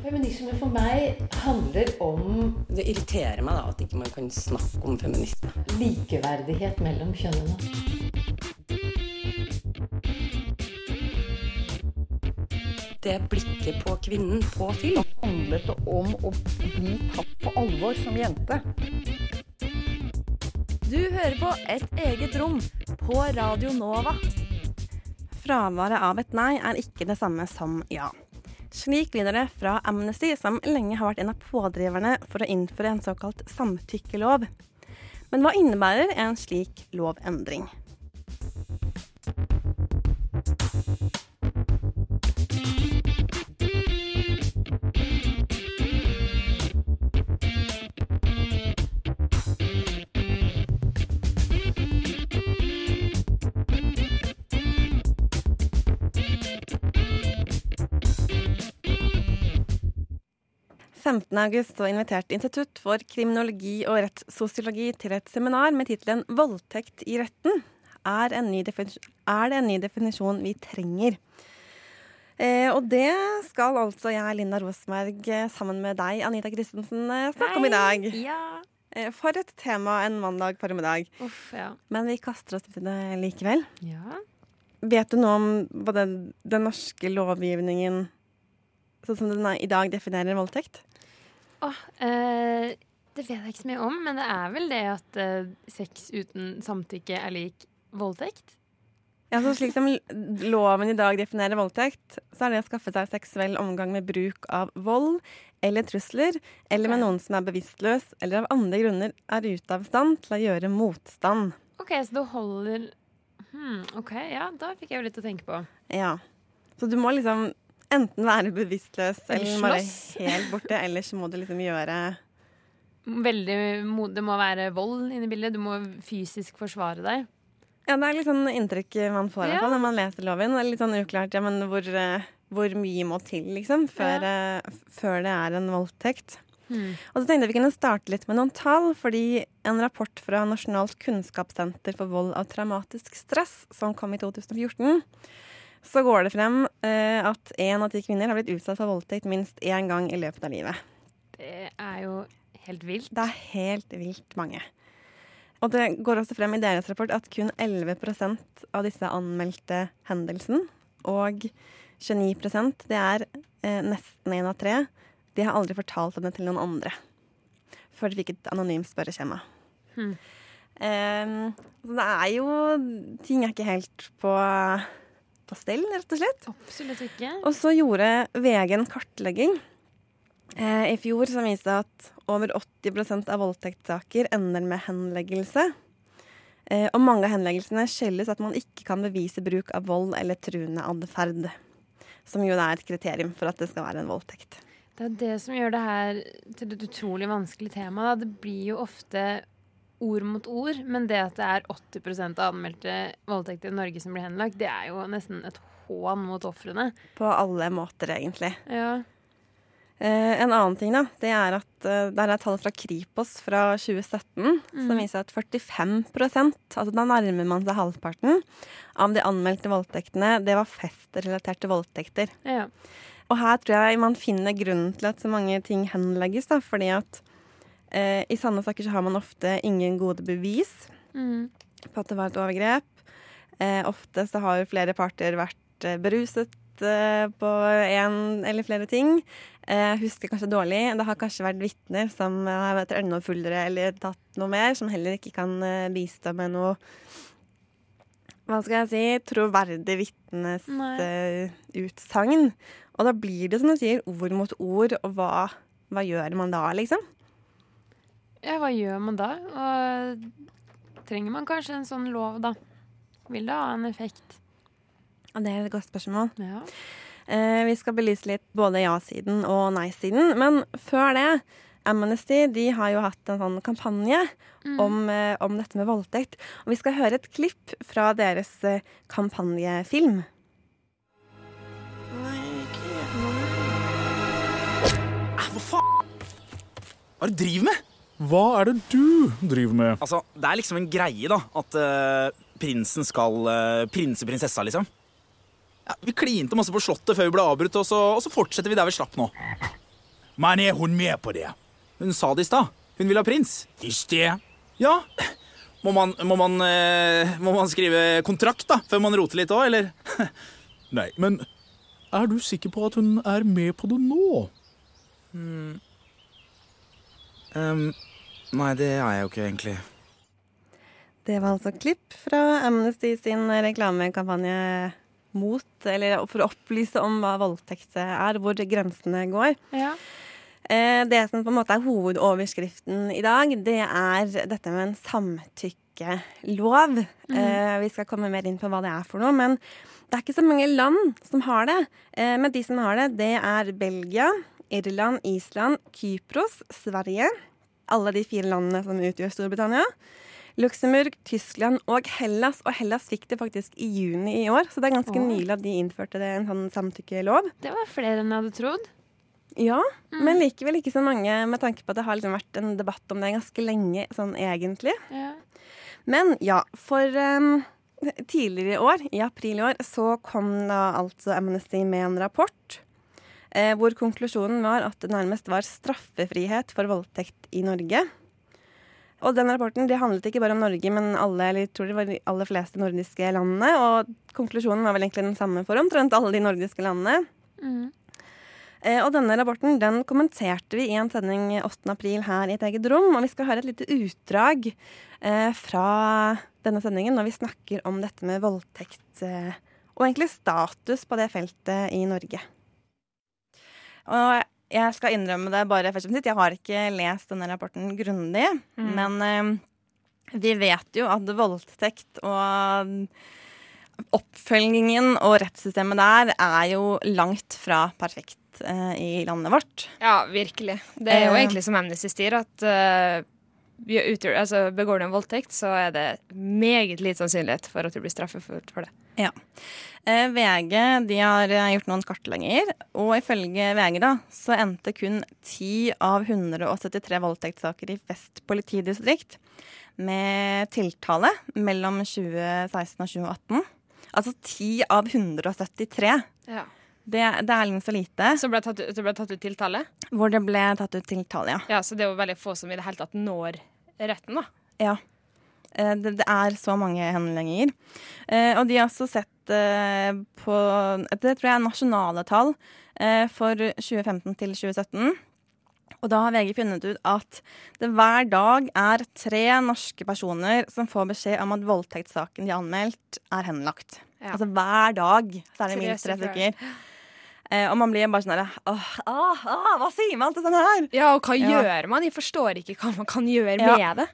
Feminisme for meg handler om Det irriterer meg da at ikke man kan snakke om feminisme. likeverdighet mellom kjønnene. Det blikket på kvinnen på film. handlet det om å bli tatt på alvor som jente. Du hører på Et eget rom på Radio Nova. Fraværet av et nei er ikke det samme som ja. Slik lyder det fra Amnesty, som lenge har vært en av pådriverne for å innføre en såkalt samtykkelov. Men hva innebærer en slik lovendring? August så invitert Institutt for kriminologi og rettssosiologi til et seminar med tittelen 'Voldtekt i retten'. Er, en ny er det en ny definisjon vi trenger? Eh, og det skal altså jeg, Linda Rosberg, eh, sammen med deg, Anita Christensen, snakke snakke om i dag. Ja. Eh, for et tema en mandag formiddag. Uff, ja. Men vi kaster oss ut i det likevel. ja. Vet du noe om hva den, den norske lovgivningen sånn som den i dag definerer voldtekt? Åh, eh, det vet jeg ikke så mye om, men det er vel det at eh, sex uten samtykke er lik voldtekt? Ja, så Slik som loven i dag definerer voldtekt, så er det å skaffe seg seksuell omgang med bruk av vold eller trusler, eller med noen som er bevisstløs eller av andre grunner er ute av stand til å gjøre motstand. OK, så du holder hmm, OK, ja, da fikk jeg jo litt å tenke på. Ja. Så du må liksom enten være bevisstløs Eller bare helt borte, ellers må du liksom gjøre Veldig, Det må være vold inne i bildet. Du må fysisk forsvare deg. Ja, det er litt sånn inntrykk man får Ja. når man leser loven. Det er litt sånn uklart ja, men hvor, eh, hvor mye må til, liksom, før, ja. før det er en voldtekt. Hmm. Og så tenkte jeg vi kunne starte litt med noen tall, fordi en rapport fra Nasjonalt kunnskapssenter for vold av traumatisk stress, som kom i 2014, så går det frem eh, at én av ti kvinner har blitt utsatt for voldtekt minst én gang i løpet av livet. Det er jo helt vilt. Det er helt vilt mange. Og det går også frem i deres rapport at kun 11% av disse anmeldte hendelsen, og 29% det er eh, nesten én av tre, de har aldri fortalt om det til noen andre. Før de fikk et anonymt spørreskjema. Hmm. Eh, så det er jo Ting er ikke helt på, på stell, rett og slett. Absolutt ikke. Og så gjorde VG en kartlegging eh, i fjor som viste at over 80% av voldtektssaker ender med henleggelse. Eh, og mange av henleggelsene skyldes at man ikke kan bevise bruk av vold eller truende atferd. Som jo er et kriterium for at det skal være en voldtekt. Det er det som gjør det her til et utrolig vanskelig tema. Da. Det blir jo ofte ord mot ord, men det at det er 80 av anmeldte voldtekter i Norge som blir henlagt, det er jo nesten et hån mot ofrene. På alle måter, egentlig. Ja. Eh, en annen ting da, det er at eh, der er tall fra Kripos fra 2017 som viser at 45 altså da nærmer man seg halvparten, av de anmeldte voldtektene, det var festrelaterte voldtekter. ja. Og her tror jeg man finner grunnen til at så mange ting henlegges, da, fordi at eh, i sanne saker så har man ofte ingen gode bevis Mm. på at det var et overgrep. Eh, ofte så har jo flere parter vært eh, beruset eh, på en eller flere ting. Eh, husker kanskje dårlig. Det har kanskje vært vitner som har vært enda eller tatt noe mer, som heller ikke kan eh, bistå med noe hva skal jeg si, troverdig vitnes eh, utsagn. Og da blir det, som du sier, ord mot ord, og hva, hva gjør man da, liksom? Ja, hva gjør man da? Og trenger man kanskje en sånn lov, da? Vil det ha en effekt? Det er et godt spørsmål. Ja. Eh, vi skal belyse litt både ja-siden og nei-siden. Men før det, Amnesty de har jo hatt en sånn kampanje om, eh, om dette med voldtekt. Og vi skal høre et klipp fra deres eh, kampanjefilm. Hva faen? Hva er det du driver med? Hva er det du driver med? Altså, Det er liksom en greie, da. At uh, prinsen skal uh, prinse prinsessa, liksom. Ja, vi klinte masse på Slottet før vi ble avbrutt, og så, og så fortsetter vi der vi slapp nå. Men er hun med på det? Hun sa det i stad. Hun vil ha prins. I sted? Ja. Må man, må man, uh, må man skrive kontrakt da, før man roter litt òg, eller? Nei, men er du sikker på at hun er med på det nå? Ehm, nei, det er jeg jo ikke egentlig. Det var altså klipp fra Amnesty sin reklamekampanje mot, eller for å opplyse om hva voldtekt er, hvor grensene går. Ja. Eh, Det som på en måte er hovedoverskriften i dag, det er dette med en samtykkelov. Mm. Vi skal komme mer inn på hva det er for noe, men det er ikke så mange land som har det. Eh, Men de som har det, det er Belgia, Irland, Island, Kypros, Sverige. Alle de fire landene som utgjør Storbritannia. Luxembourg, Tyskland og Hellas. Og Hellas fikk det faktisk i juni i år, så det er ganske Åh. nylig at de innførte det, en sånn samtykkelov. Det var flere enn jeg hadde trodd. Ja, men likevel ikke så mange, med tanke på at det har liksom vært en debatt om det ganske lenge, sånn egentlig. Ja. Men ja, for um, tidligere i år, i april i år, så kom da altså Amnesty med en rapport. Eh, hvor konklusjonen var at det nærmest var straffefrihet for voldtekt i Norge. Og den rapporten det handlet ikke bare om Norge, men alle, eller jeg tror det var de aller fleste nordiske landene. Og konklusjonen var vel egentlig den samme for omtrent alle de nordiske landene. Mm. Eh, og denne rapporten den kommenterte vi i en sending 8. april her i et eget rom. Og vi skal høre et lite utdrag eh, fra denne sendingen når vi snakker om dette med voldtekt eh, og egentlig status på det feltet i Norge. Og jeg skal innrømme det bare først og fremst. Jeg har ikke lest denne rapporten grundig. Men uh, vi vet jo at voldtekt og oppfølgingen og rettssystemet der er jo langt fra perfekt uh, i landet vårt. Ja, virkelig. Det er jo Eh. egentlig som Amnesty sier, at vi utgjør, altså, begår du en voldtekt, så er det meget lite sannsynlighet for at du blir straffeforfulgt for det. Ja. VG de har eh, gjort noen kartlegginger, og ifølge VG da, så endte kun 10 av 173 voldtektssaker i Vest politidistrikt med tiltale mellom 2016 og 2018. Altså 10 av 173. Ja. Det, det er liksom så lite. Så ble tatt, det ble tatt ut tiltale. Hvor det ble tatt ut tiltale, ja. Ja, så det er jo veldig få som i det hele tatt når retten, da. Ja. Eh, Det, det er så mange henlegginger. Eh, og de har også sett eh, på Det tror jeg er nasjonale tall for 2015 til 2017. Og da har VG funnet ut at det hver dag er tre norske personer som får beskjed om at voldtektssaken de har anmeldt, er henlagt. Ja. Altså hver dag så er det minst tre stykker. Eh, og man blir bare sånn herre åh, ah, ah, Hva sier man til sånn her? Ja, og hva Ja. gjør man? Jeg forstår ikke hva man kan gjøre Ja. med det.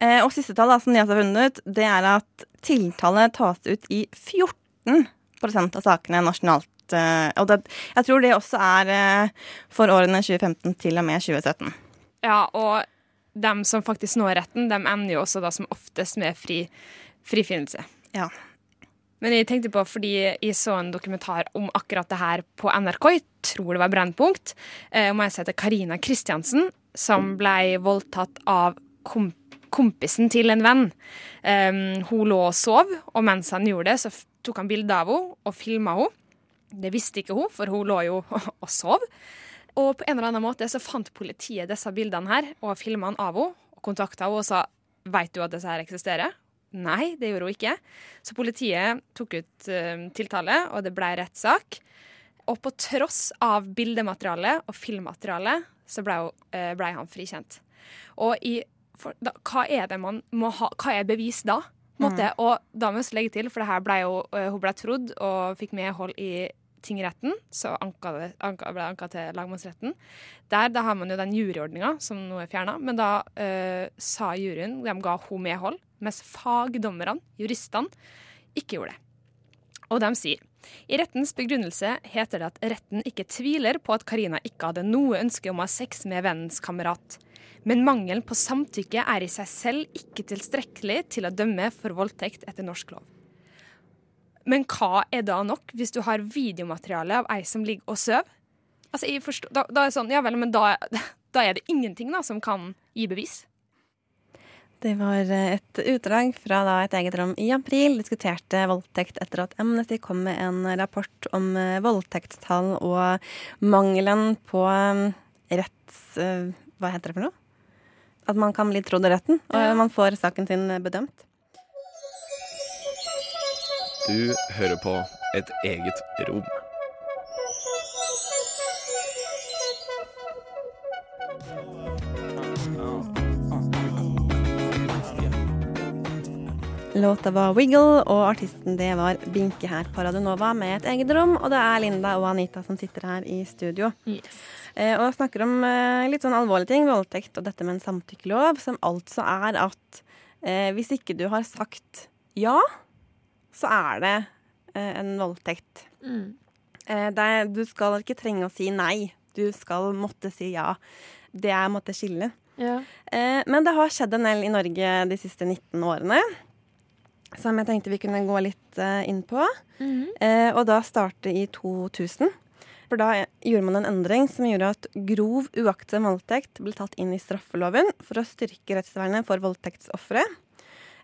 Eh, og siste tall da, som de har funnet ut, det er at tiltale tas ut i 14% av sakene nasjonalt. Eh, og det, jeg tror det også er eh, for årene 2015 til og med 2017. Ja, og dem som faktisk når retten, dem ender jo også da som oftest med fri, frifinnelse. Ja. Men jeg tenkte på, fordi jeg så en dokumentar om akkurat det her på NRK, jeg tror det var Brennpunkt, eh, om ei som heter Karina Kristiansen, som ble voldtatt av kom kompisen til en venn. Hun lå og sov, og mens han gjorde det, så tok han bilde av henne og filma henne. Det visste ikke hun, for hun lå jo og sov. Og på en eller annen måte så fant politiet disse bildene her og filma av henne og kontakta henne og sa Vet du at disse her eksisterer? Nei, det gjorde hun ikke. Så politiet tok ut uh, tiltale, og det ble rettssak. Og på tross av bildematerialet og filmmaterialet, så ble, hun, uh, ble han frikjent. Og i, for, da, hva er det man må ha Hva er bevis da? En Og da må også legge til, for det her ble jo, uh, hun ble trodd og fikk medhold i tingretten, så anka det, anka, ble anka til lagmannsretten. Der da har man jo den juryordninga som nå er fjerna, men da eh, sa juryen De ga hun medhold, mens fagdommerne, juristene, ikke gjorde det. Og de sier i rettens begrunnelse heter det at retten ikke tviler på at Karina ikke hadde noe ønske om å ha sex med vennens kamerat. Men mangelen på samtykke er i seg selv ikke tilstrekkelig til å dømme for voldtekt etter norsk lov. Men hva er da nok hvis du har videomateriale av ei som ligger og sover? Altså, forstår, da, da er sånn, ja vel, men da, da er det ingenting da som kan gi bevis. Det var eh, et utdrag fra da et eget rom i april. Diskuterte voldtekt etter at Amnesty kom med en rapport om eh, voldtektstall og mangelen på eh, retts... hva heter det for noe? At man kan bli trodd i retten, og man får saken sin bedømt. Du hører på et eget rom. Låta var Wiggle, og artisten det var Binke her på Radionova med et eget rom. Og det er Linda og Anita som sitter her i studio. Eh, og snakker om eh, litt sånn alvorlige ting, voldtekt og dette med en samtykkelov, som altså er at eh, hvis ikke du har sagt ja, så er det eh, en voldtekt. Mm. Eh, det du skal ikke trenge å si nei. Du skal måtte si ja. Det er måtte skille. Ja. Eh, men det har skjedd en del i Norge de siste 19 årene. Som jeg tenkte vi kunne gå litt inn på. Mm Eh, og da starte i 2000. For da gjorde man en endring som gjorde at grov uaktsom voldtekt ble tatt inn i straffeloven for å styrke rettsvernet for voldtektsofre.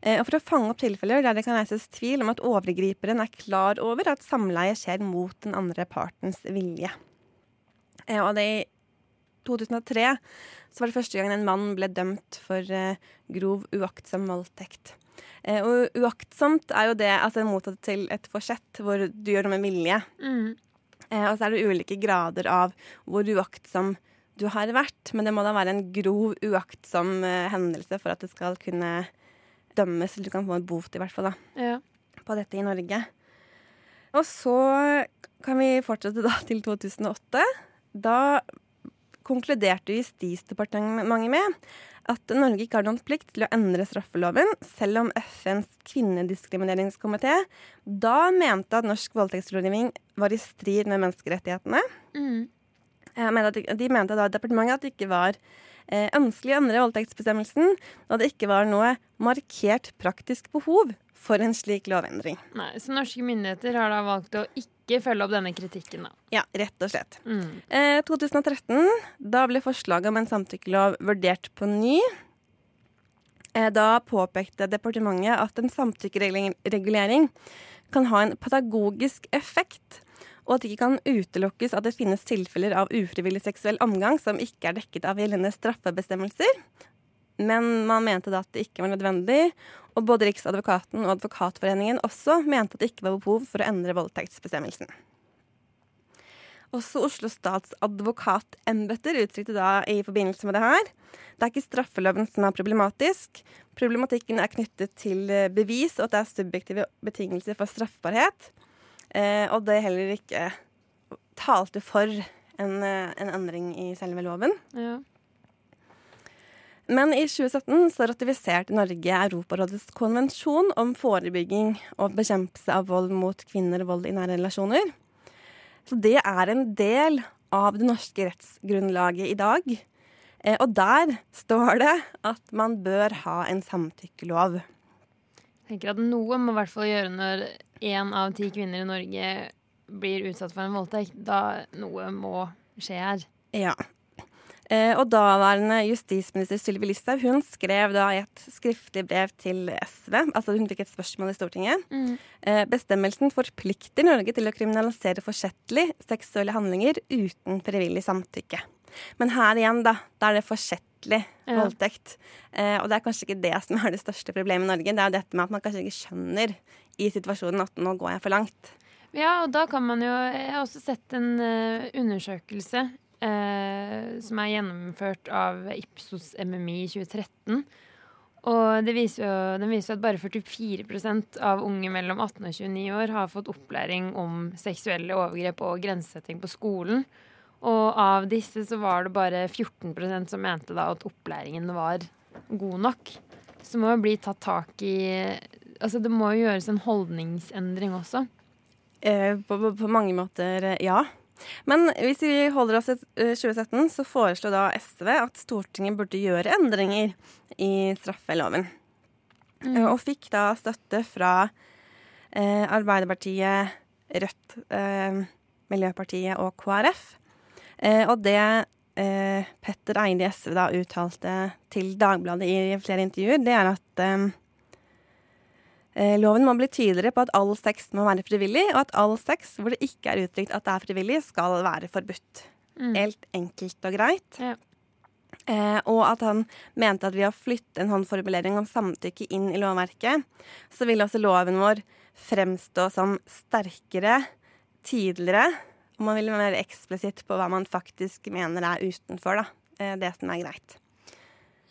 Eh, og for å fange opp tilfeller der det kan reises tvil om at overgriperen er klar over at samleie skjer mot den andre partens vilje. Eh, og det i 2003 så var det første gang en mann ble dømt for eh, grov uaktsom voldtekt. Eh, og uaktsomt er jo det altså motsatt til et forsett, hvor du gjør noe med vilje. Mm. Eh, og så er det ulike grader av hvor uaktsom du har vært. Men det må da være en grov uaktsom eh, hendelse for at det skal kunne dømmes, eller du kan få en bot i hvert fall, da, Ja. på dette i Norge. Og så kan vi fortsette da til 2008. Da konkluderte Justisdepartementet med at Norge ikke har noen plikt til å endre straffeloven, selv om FNs kvinnediskrimineringskomité da mente at norsk voldtektslovgivning var i strid med menneskerettighetene. Mm. Eh, de, mente da departementet at det ikke var ønskelig å endre voldtektsbestemmelsen, da det ikke var noe markert praktisk behov for en slik lovendring. Nei, så norske myndigheter har da valgt å ikke følge opp denne kritikken, da. Ja, rett og slett. Mm. Eh, 2013, da ble forslaget om en samtykkelov vurdert på ny. Eh, da påpekte departementet at en samtykkeregulering kan ha en pedagogisk effekt, og at det ikke kan utelukkes at det finnes tilfeller av ufrivillig seksuell omgang som ikke er dekket av gjeldende straffebestemmelser. Men man mente da at det ikke var nødvendig, og både Riksadvokaten og Advokatforeningen også mente at det ikke var behov for å endre voldtektsbestemmelsen. Også Oslo stats advokatembeter uttrykte da i forbindelse med det her det er ikke straffeloven som er problematisk. Problematikken er knyttet til bevis, og at det er subjektive betingelser for straffbarhet. Eh, og det heller ikke talte for en, eh, en endring i selve loven. Ja. Men i 2017 så ratifiserte Norge Europarådets konvensjon om forebygging og bekjempelse av vold mot kvinner og vold i nære relasjoner. Så det er en del av det norske rettsgrunnlaget i dag. Eh, og der står det at man bør ha en samtykkelov. Tenker at noe må i hvert fall gjøre når én av ti kvinner i Norge blir utsatt for en voldtekt. Da noe må skje her. Ja. Eh, og daværende justisminister Sylvi Listhaug hun skrev da i et skriftlig brev til SV, altså hun fikk et spørsmål i Stortinget. Mm. Eh, bestemmelsen forplikter Norge til å kriminalisere forsettlig seksuelle handlinger uten frivillig samtykke. Men her igjen, da, da er det forsettlig Ja. voldtekt. Eh, og det er kanskje ikke det som er det største problemet i Norge. Det er jo dette med at man kanskje ikke skjønner i situasjonen at nå går jeg for langt. Ja, og da kan man jo Jeg har også sett en uh, undersøkelse uh, som er gjennomført av Ipsos MMI i 2013. Og det viser jo, den viser at bare 44 av unge mellom 18 og 29 år har fått opplæring om seksuelle overgrep og grensesetting på skolen. Og av disse så var det bare 14% som mente da at opplæringen var god nok. Så det må jo bli tatt tak i Altså det må jo gjøres en holdningsendring også. Eh, på, på, på mange måter, eh, ja. Men hvis vi holder oss til eh, 2017, så foreslo da SV at Stortinget burde gjøre endringer i straffeloven. Mm. Og fikk da støtte fra eh, Arbeiderpartiet, Rødt, eh, Miljøpartiet og KrF. Eh, og det eh, Petter Eide i SV da uttalte til Dagbladet i flere intervjuer, det er at eh, Loven må bli tydeligere på at all sex må være frivillig, og at all sex hvor det ikke er uttrykt at det er frivillig, skal være forbudt. Helt enkelt og greit. Ja. Eh, og at han mente at ved å flytte en sånn formulering om samtykke inn i lovverket, så ville også loven vår fremstå som sterkere, tydeligere, og man vil være eksplisitt på hva man faktisk mener er utenfor da, eh, det som er greit.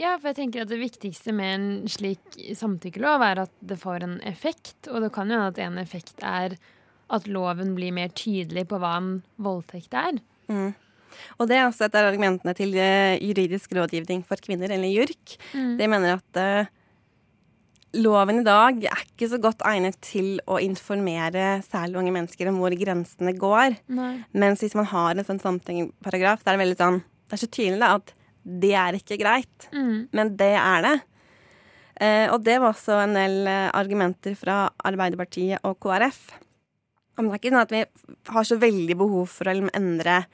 Ja, for jeg tenker at det viktigste med en slik samtykkelov er at det får en effekt. Og det kan jo hende at en effekt er at loven blir mer tydelig på hva en voldtekt er. Mm. Og det er også et av argumentene til eh, juridisk rådgivning for kvinner, eller JURK. Mm. De mener at eh, loven i dag er ikke så godt egnet til å informere særlig unge mennesker om hvor grensene går. Nei. Mens hvis man har en sånn samtykkeparagraf, så er det veldig sånn Det er så tydelig da, at det er ikke greit, Mm. men det er det. Eh, og det var også en del eh, argumenter fra Arbeiderpartiet og KrF. Om det er ikke sånn at vi har så veldig behov for å liksom endre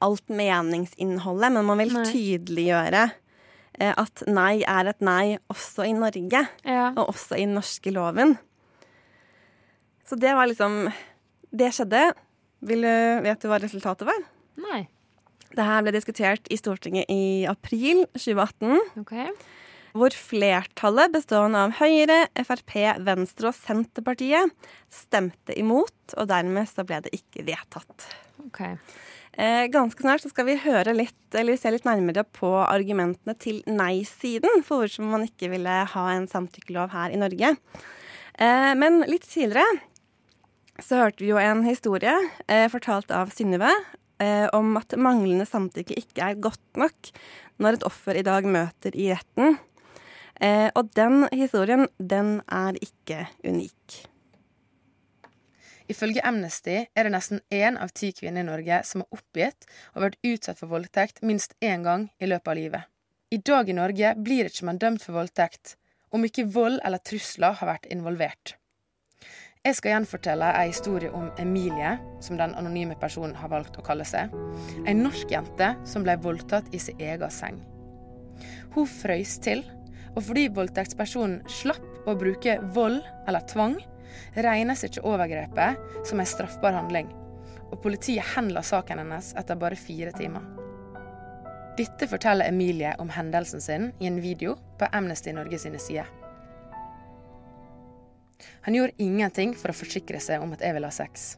alt meningsinnholdet, men man vil Nei. tydeliggjøre at nei er et nei også i Norge, Ja. og også i den norske loven. Så det var liksom Det skjedde. Vil du, vet du hva resultatet var? Nei. Det her ble diskutert i Stortinget i april 2018. OK. Hvor flertallet, bestående av Høyre, Frp, Venstre og Senterpartiet, stemte imot, og dermed så ble det ikke vedtatt. ok. Eh, ganske snart så skal vi høre litt, eller se litt nærmere på argumentene til nei-siden for hvorfor man ikke ville ha en samtykkelov her i Norge. Eh, men litt tidligere så hørte vi jo en historie eh, fortalt av Synnøve om at manglende samtykke ikke er godt nok når et offer i dag møter i retten. Og den historien, den er ikke unik. Ifølge Amnesty er det nesten én av ti kvinner i Norge som har oppgitt og vært utsatt for voldtekt minst én gang i løpet av livet. I dag i Norge blir ikke man dømt for voldtekt om ikke vold eller trusler har vært involvert. Jeg skal gjenfortelle en historie om Emilie, som den anonyme personen har valgt å kalle seg. Ei norsk jente som ble voldtatt i sin egen seng. Hun frøys til, og fordi voldtektspersonen slapp å bruke vold eller tvang, regnes ikke overgrepet som en straffbar handling, og politiet henla saken hennes etter bare fire timer. Dette forteller Emilie om hendelsen sin i en video på Amnesty Norge sine sider. Han gjorde ingenting for å forsikre seg om at jeg ville ha sex.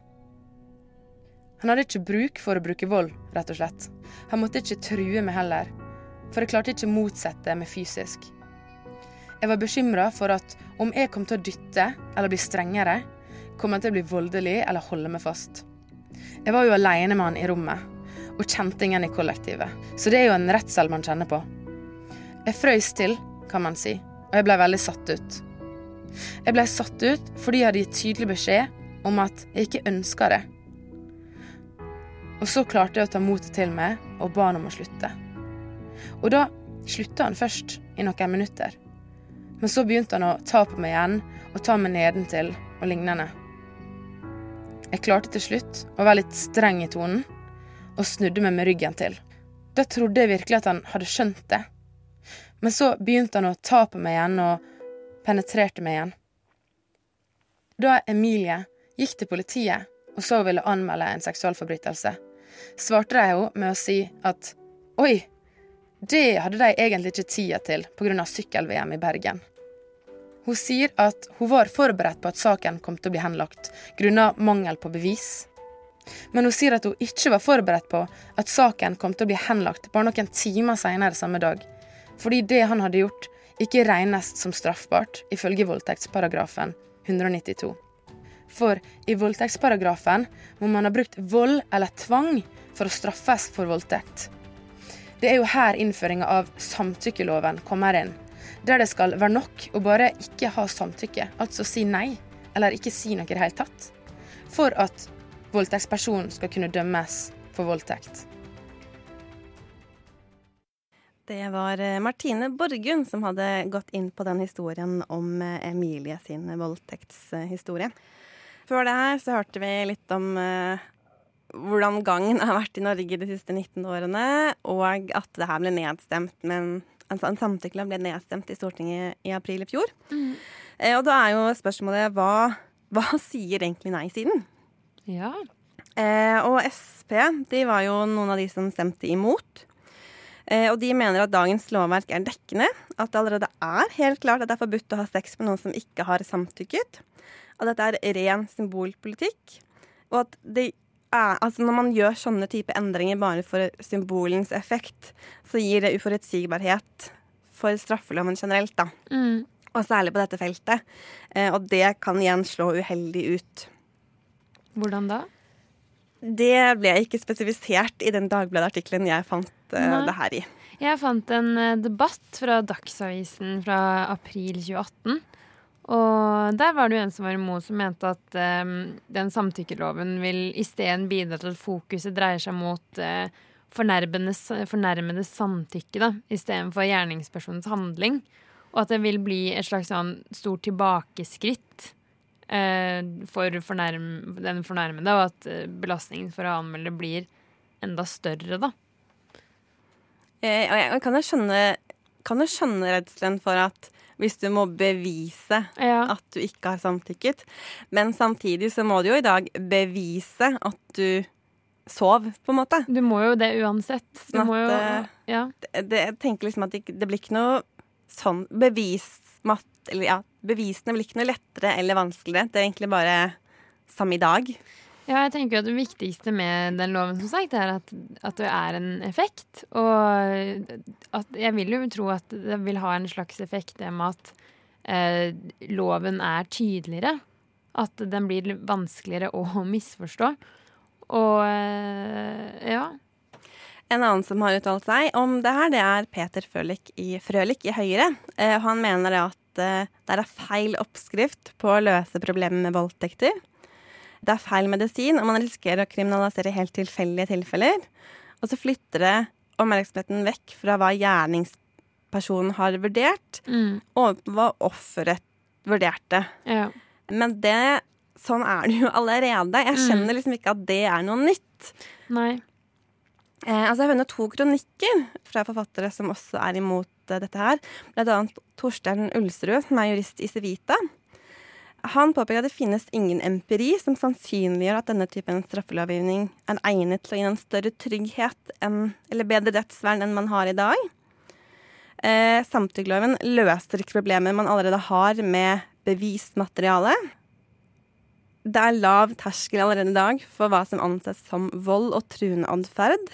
Han hadde ikke bruk for å bruke vold, rett og slett. Han måtte ikke true meg heller, for jeg klarte ikke motsette meg fysisk. Jeg var bekymra for at om jeg kom til å dytte eller bli strengere, kom han til å bli voldelig eller holde meg fast. Jeg var jo aleine med han i rommet, og kjente ingen i kollektivet, så det er jo en redsel man kjenner på. Jeg frøys til, kan man si, og jeg ble veldig satt ut. Jeg ble satt ut fordi jeg hadde gitt tydelig beskjed om at jeg ikke ønska det. Og så klarte jeg å ta motet til meg og ba han om å slutte. Og da slutta han først, i noen minutter. Men så begynte han å ta på meg igjen og ta meg nedentil og lignende. Jeg klarte til slutt å være litt streng i tonen og snudde meg med ryggen til. Da trodde jeg virkelig at han hadde skjønt det. Men så begynte han å ta på meg igjen og penetrerte meg igjen. Da Emilie gikk til politiet og så ville anmelde en seksualforbrytelse, svarte de henne med å si at oi, det hadde de egentlig ikke tida til pga. sykkel-VM i Bergen. Hun sier at hun var forberedt på at saken kom til å bli henlagt grunnet mangel på bevis. Men hun sier at hun ikke var forberedt på at saken kom til å bli henlagt bare noen timer senere samme dag, fordi det han hadde gjort, ikke regnes som straffbart ifølge voldtektsparagrafen 192. For i voldtektsparagrafen må man ha brukt vold eller tvang for å straffes for voldtekt. Det er jo her innføringa av samtykkeloven kommer inn, der det skal være nok å bare ikke ha samtykke, altså si nei, eller ikke si noe i det hele tatt, for at voldtektspersonen skal kunne dømmes for voldtekt. Det var eh, Martine Borgund som hadde gått inn på den historien om eh, Emilie sin voldtektshistorie. Før det her så hørte vi litt om eh, hvordan gangen har vært i Norge de siste 19 årene, og at det her ble nedstemt, men altså en samtykkelov ble nedstemt i Stortinget i april i fjor. Eh, og da er jo spørsmålet hva, hva sier egentlig nei-siden? Ja. Eh, og Sp de var jo noen av de som stemte imot. Eh, og de mener at dagens lovverk er dekkende, at det allerede er helt klart at det er forbudt å ha sex med noen som ikke har samtykket. At dette er ren symbolpolitikk. Og at det er, altså når man gjør sånne type endringer bare for symbolens effekt, så gir det uforutsigbarhet for straffeloven generelt, da. Mm. Og særlig på dette feltet. Eh, og det kan igjen slå uheldig ut. Hvordan da? Det ble ikke spesifisert i den Dagbladet-artikkelen jeg fant eh, det her i. Jeg fant en eh, debatt fra Dagsavisen fra april 2018. Og der var det jo en som var imot, som mente at um, den samtykkeloven vil isteden bidra til at fokuset dreier seg mot uh, fornærmedes, samtykke, da, istedenfor gjerningspersonens handling. Og at det vil bli et slags sånn stort tilbakeskritt uh, for fornærm, den fornærmede, og at eh, belastningen for å anmelde blir enda større, da. Eh, jeg kan jeg skjønne, kan jeg skjønne redselen for at hvis du må bevise Ja. at du ikke har samtykket. Men samtidig så må du jo i dag bevise at du sov, på en måte. Du må jo det uansett. Du Sånn må jo, ja. Det, det, jeg tenker liksom at det, det blir ikke noe sånn bevismat... Eller ja, bevisene blir ikke noe lettere eller vanskeligere. Det er egentlig bare samme i dag. Ja, jeg tenker at Det viktigste med den loven som sagt, er at, at det er en effekt. Og at jeg vil jo tro at det vil ha en slags effekt det med at eh, loven er tydeligere. At den blir vanskeligere å misforstå. Og eh, ja. En annen som har uttalt seg om det her, det er Peter Frølich i, Frølich i Høyre. Eh, han mener at eh, det er feil oppskrift på å løse problemet med voldtekter. Det er feil medisin, og man risikerer å kriminalisere helt tilfeldige tilfeller. Og så flytter det oppmerksomheten vekk fra hva gjerningspersonen har vurdert, Mm, og hva offeret vurderte. ja. Men det, sånn er det jo allerede. Jeg Mm. skjønner liksom ikke at det er noe nytt. Nei. Eh, altså jeg har funnet to kronikker fra forfattere som også er imot eh, dette her. Blant annet Torstein Ulsrud, som er jurist i Civita. Han påpeker at det finnes ingen empiri som sannsynliggjør at denne typen straffelovgivning er egnet til å gi en større trygghet enn, eller bedre rettsvern enn man har i dag. Eh, Samtykkeloven løser ikke problemer man allerede har med bevismateriale. Det er lav terskel allerede i dag for hva som anses som vold og truende atferd.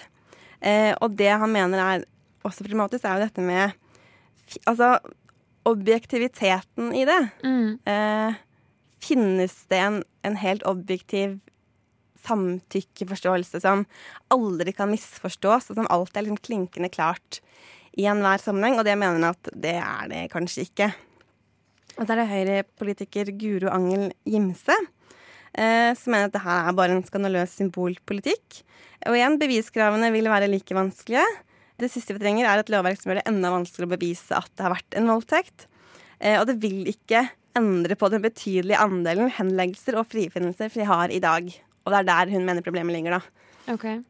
Eh, og det han mener er også problematisk, er jo dette med Altså objektiviteten i det. Mm, Eh, finnes det en, en helt objektiv samtykkeforståelse som aldri kan misforstås, og som alltid er liksom klinkende klart i enhver sammenheng? Og det mener han at det er det kanskje ikke. Og så er det Høyre-politiker Guro Angel Gimse eh, som mener at det her er bare en skandaløs symbolpolitikk. Og igjen, beviskravene vil være like vanskelige. Det siste vi trenger, er et lovverk som gjør det enda vanskeligere å bevise at det har vært en voldtekt. Eh, og det vil ikke endre på den betydelige andelen henleggelser og frifinnelser vi har i dag. Og det er der hun mener problemet ligger, da. Okay.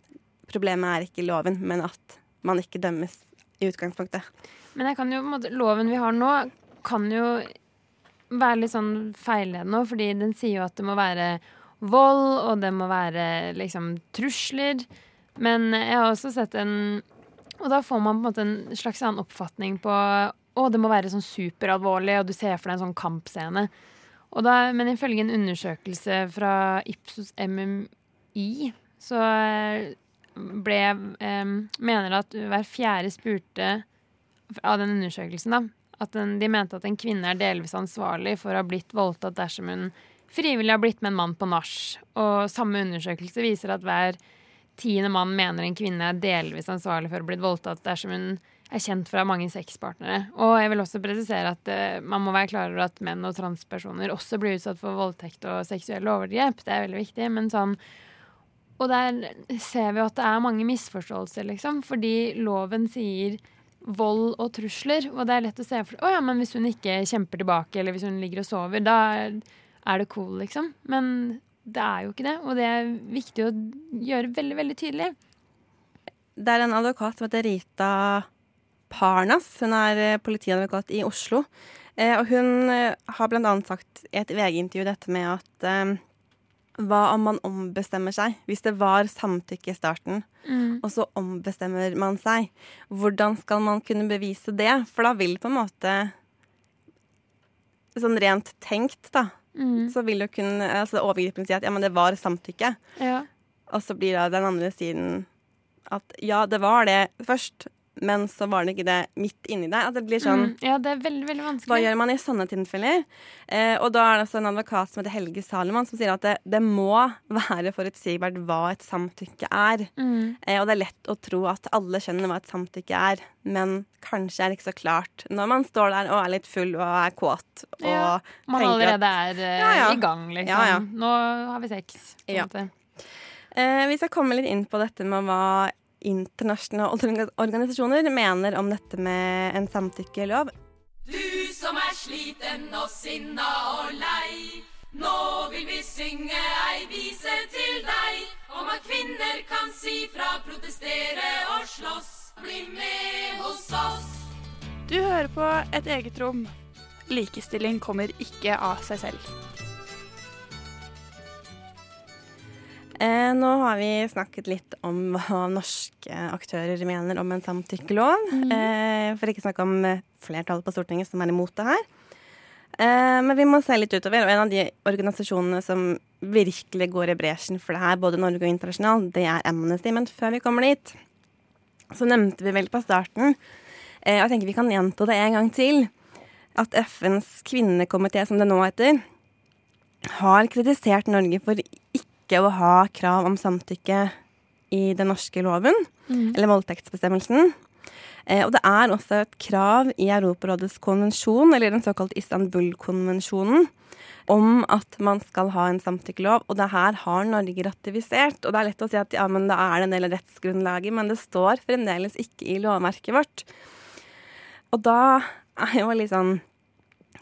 Problemet er ikke loven, men at man ikke dømmes i utgangspunktet. Men jeg kan jo, på en måte, loven vi har nå, kan jo være litt sånn feilledende, fordi den sier jo at det må være vold, og det må være liksom trusler. Men jeg har også sett en Og da får man på en måte en slags annen oppfatning på Å, det må være sånn superalvorlig, og du ser for deg en sånn kampscene. Da, men ifølge en undersøkelse fra Ipsos MMI, så eh, ble eh, Mener at hver fjerde spurte av den undersøkelsen, da, at den, de mente at en kvinne er delvis ansvarlig for å ha blitt voldtatt dersom hun frivillig har blitt med en mann på nach. Og samme undersøkelse viser at hver tiende mann mener en kvinne er delvis ansvarlig for å ha blitt voldtatt dersom hun er kjent fra mange sexpartnere. Og jeg vil også presisere at uh, man må være klar over at menn og transpersoner også blir utsatt for voldtekt og seksuelle overgrep. Det er veldig viktig. Men sånn Og der ser vi at det er mange misforståelser, liksom. Fordi loven sier vold og trusler, og det er lett å se for Å ja, men hvis hun ikke kjemper tilbake, eller hvis hun ligger og sover, da er det cool, liksom. Men det er jo ikke det, og det er viktig å gjøre veldig, veldig tydelig. Det er en advokat som heter Rita Parnas. Hun er eh, politiadvokat i Oslo. Eh, og hun eh, har annet sagt i et VG-intervju dette med at, hva om man ombestemmer seg? Hvis det var samtykke i starten, Mm. og så ombestemmer man seg. Hvordan skal man kunne bevise det? For da vil på en måte Sånn rent tenkt, da, Mm. så vil jo kunne altså overgriperen si at ja, men det var samtykke. Ja. Og så blir da den andre siden at ja, det var det først, men så var det ikke det midt inni deg. At det blir sånn Mm. Ja, det er veldig, veldig vanskelig. Hva gjør man i sånne tilfeller? Eh, og da er det altså en advokat som heter Helge Saloman, som sier at det, det må være forutsigbart hva et samtykke er. Mm. Eh, og det er lett å tro at alle skjønner hva et samtykke er, men kanskje er det ikke så klart når man står der og er litt full og er kåt og Ja, Man tenker at- allerede er eh, Ja, ja. i gang, liksom. Ja, ja. Nå har vi sex. På en Ja. måte. Eh, vi skal komme litt inn på dette med hva internasjonale organisasjoner mener om dette med en samtykkelov. Du som er sliten og sinna og lei. Nå vil vi synge ei vise til deg om at kvinner kan si fra, protestere og slåss. Bli med hos oss. Du hører på Et eget rom. Likestilling kommer ikke av seg selv. Eh, nå har vi snakket litt om hva norske aktører mener om en samtykkelov. Eh, for ikke å snakke om eh, flertallet på Stortinget som er imot det her. Eh, men vi må se litt utover. Og en av de organisasjonene som virkelig går i bresjen for det her, både Norge og internasjonalt, det er Amnesty. Men før vi kommer dit, så nevnte vi vel på starten, eh, og jeg tenker vi kan gjenta det en gang til, at FNs kvinnekomité, som det nå heter, har kritisert Norge for ikke å ha krav om samtykke i den norske loven, mm. eller voldtektsbestemmelsen. Eh, og det er også et krav i Europarådets konvensjon, eller den såkalte Istanbul-konvensjonen, om at man skal ha en samtykkelov. Og det her har Norge ratifisert. Og det er lett å si at ja, men da er det en del av rettsgrunnlaget, men det står fremdeles ikke i lovverket vårt. Og da er jo litt sånn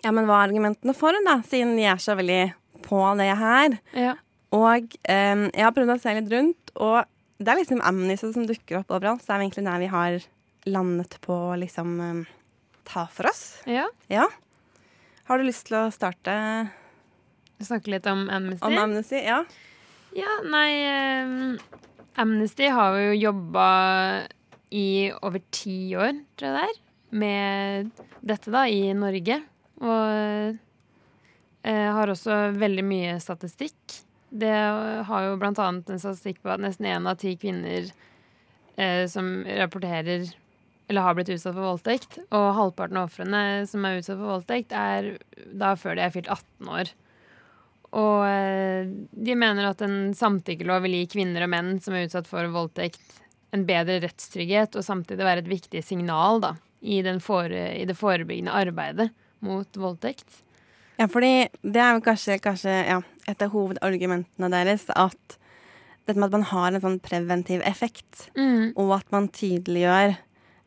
Ja, men hva er argumentene for det, da? Siden de er så veldig på det her. Ja. Og eh, jeg har prøvd å se litt rundt, og det er liksom Amnesty som dukker opp overalt. Så det er egentlig der vi har landet på å liksom eh, ta for oss. Ja. Ja. Har du lyst til å starte Snakke litt om Amnesty? om Amnesty? Ja. Ja, nei eh, Amnesty har jo jobba i over ti år, tror jeg det er, med dette da, i Norge. Og eh, har også veldig mye statistikk. Det har jo annet en statistikk på at nesten én av ti kvinner eh, som rapporterer eller har blitt utsatt for voldtekt, og halvparten av ofrene som er utsatt for voldtekt, er da før de er fylt 18 år. Og eh, de mener at en samtykkelov vil gi kvinner og menn som er utsatt for voldtekt, en bedre rettstrygghet, og samtidig være et viktig signal da, i, fore, i det forebyggende arbeidet mot voldtekt. Ja, fordi det er jo kanskje, kanskje ja, et av hovedargumentene deres at dette med at man har en sånn preventiv effekt, Mm. og at man tydeliggjør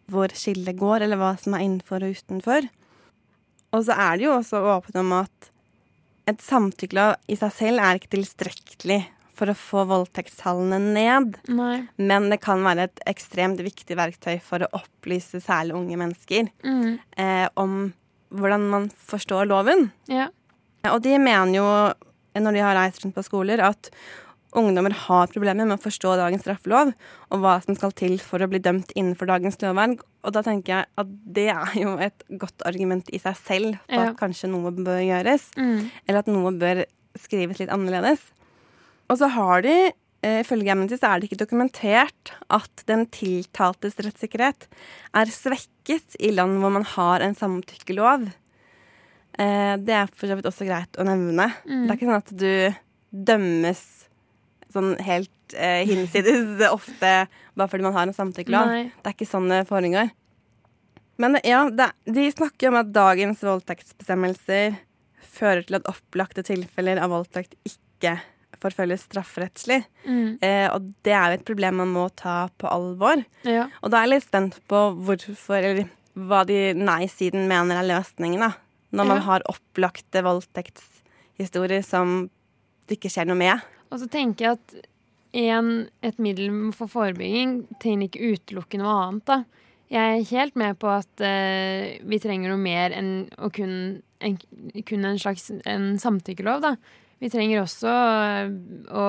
hvor skillet går, eller hva som er innenfor og utenfor. Og så er det jo også åpent om at et samtykke i seg selv er ikke tilstrekkelig for å få voldtektstallene ned. Nei. Men det kan være et ekstremt viktig verktøy for å opplyse særlig unge mennesker Mm. eh, om hvordan man forstår loven. Ja. Og de mener jo, når de har reist rundt på skoler, at ungdommer har problemer med å forstå dagens straffelov, og hva som skal til for å bli dømt innenfor dagens lovverk. Og da tenker jeg at det er jo et godt argument i seg selv på Ja. at kanskje noe bør gjøres, Mm. eller at noe bør skrives litt annerledes. Og så har de, ifølge Amnesty, er det ikke dokumentert at den tiltaltes rettssikkerhet er svekket i land hvor man har en samtykkelov. Eh, det er for så vidt også greit å nevne. Mm. Det er ikke sånn at du dømmes sånn helt eh, hinsides ofte bare fordi man har en samtykkelov. Nei. Det er ikke sånn det foregår. Men ja, det, de snakker om at dagens voldtektsbestemmelser fører til at opplagte tilfeller av voldtekt ikke forfølges strafferettslig. Mm. Eh, og det er jo et problem man må ta på alvor. Ja. Og da er jeg litt spent på hvorfor, eller hva de nei-siden mener er løsningen, da. Når man Ja. har opplagte voldtektshistorier som det ikke skjer noe med. Og så tenker jeg at en, et middel for forebygging trenger ikke utelukke noe annet. da. Jeg er helt med på at uh, vi trenger noe mer enn kun en, kun en slags en samtykkelov. da. Vi trenger også øh, å,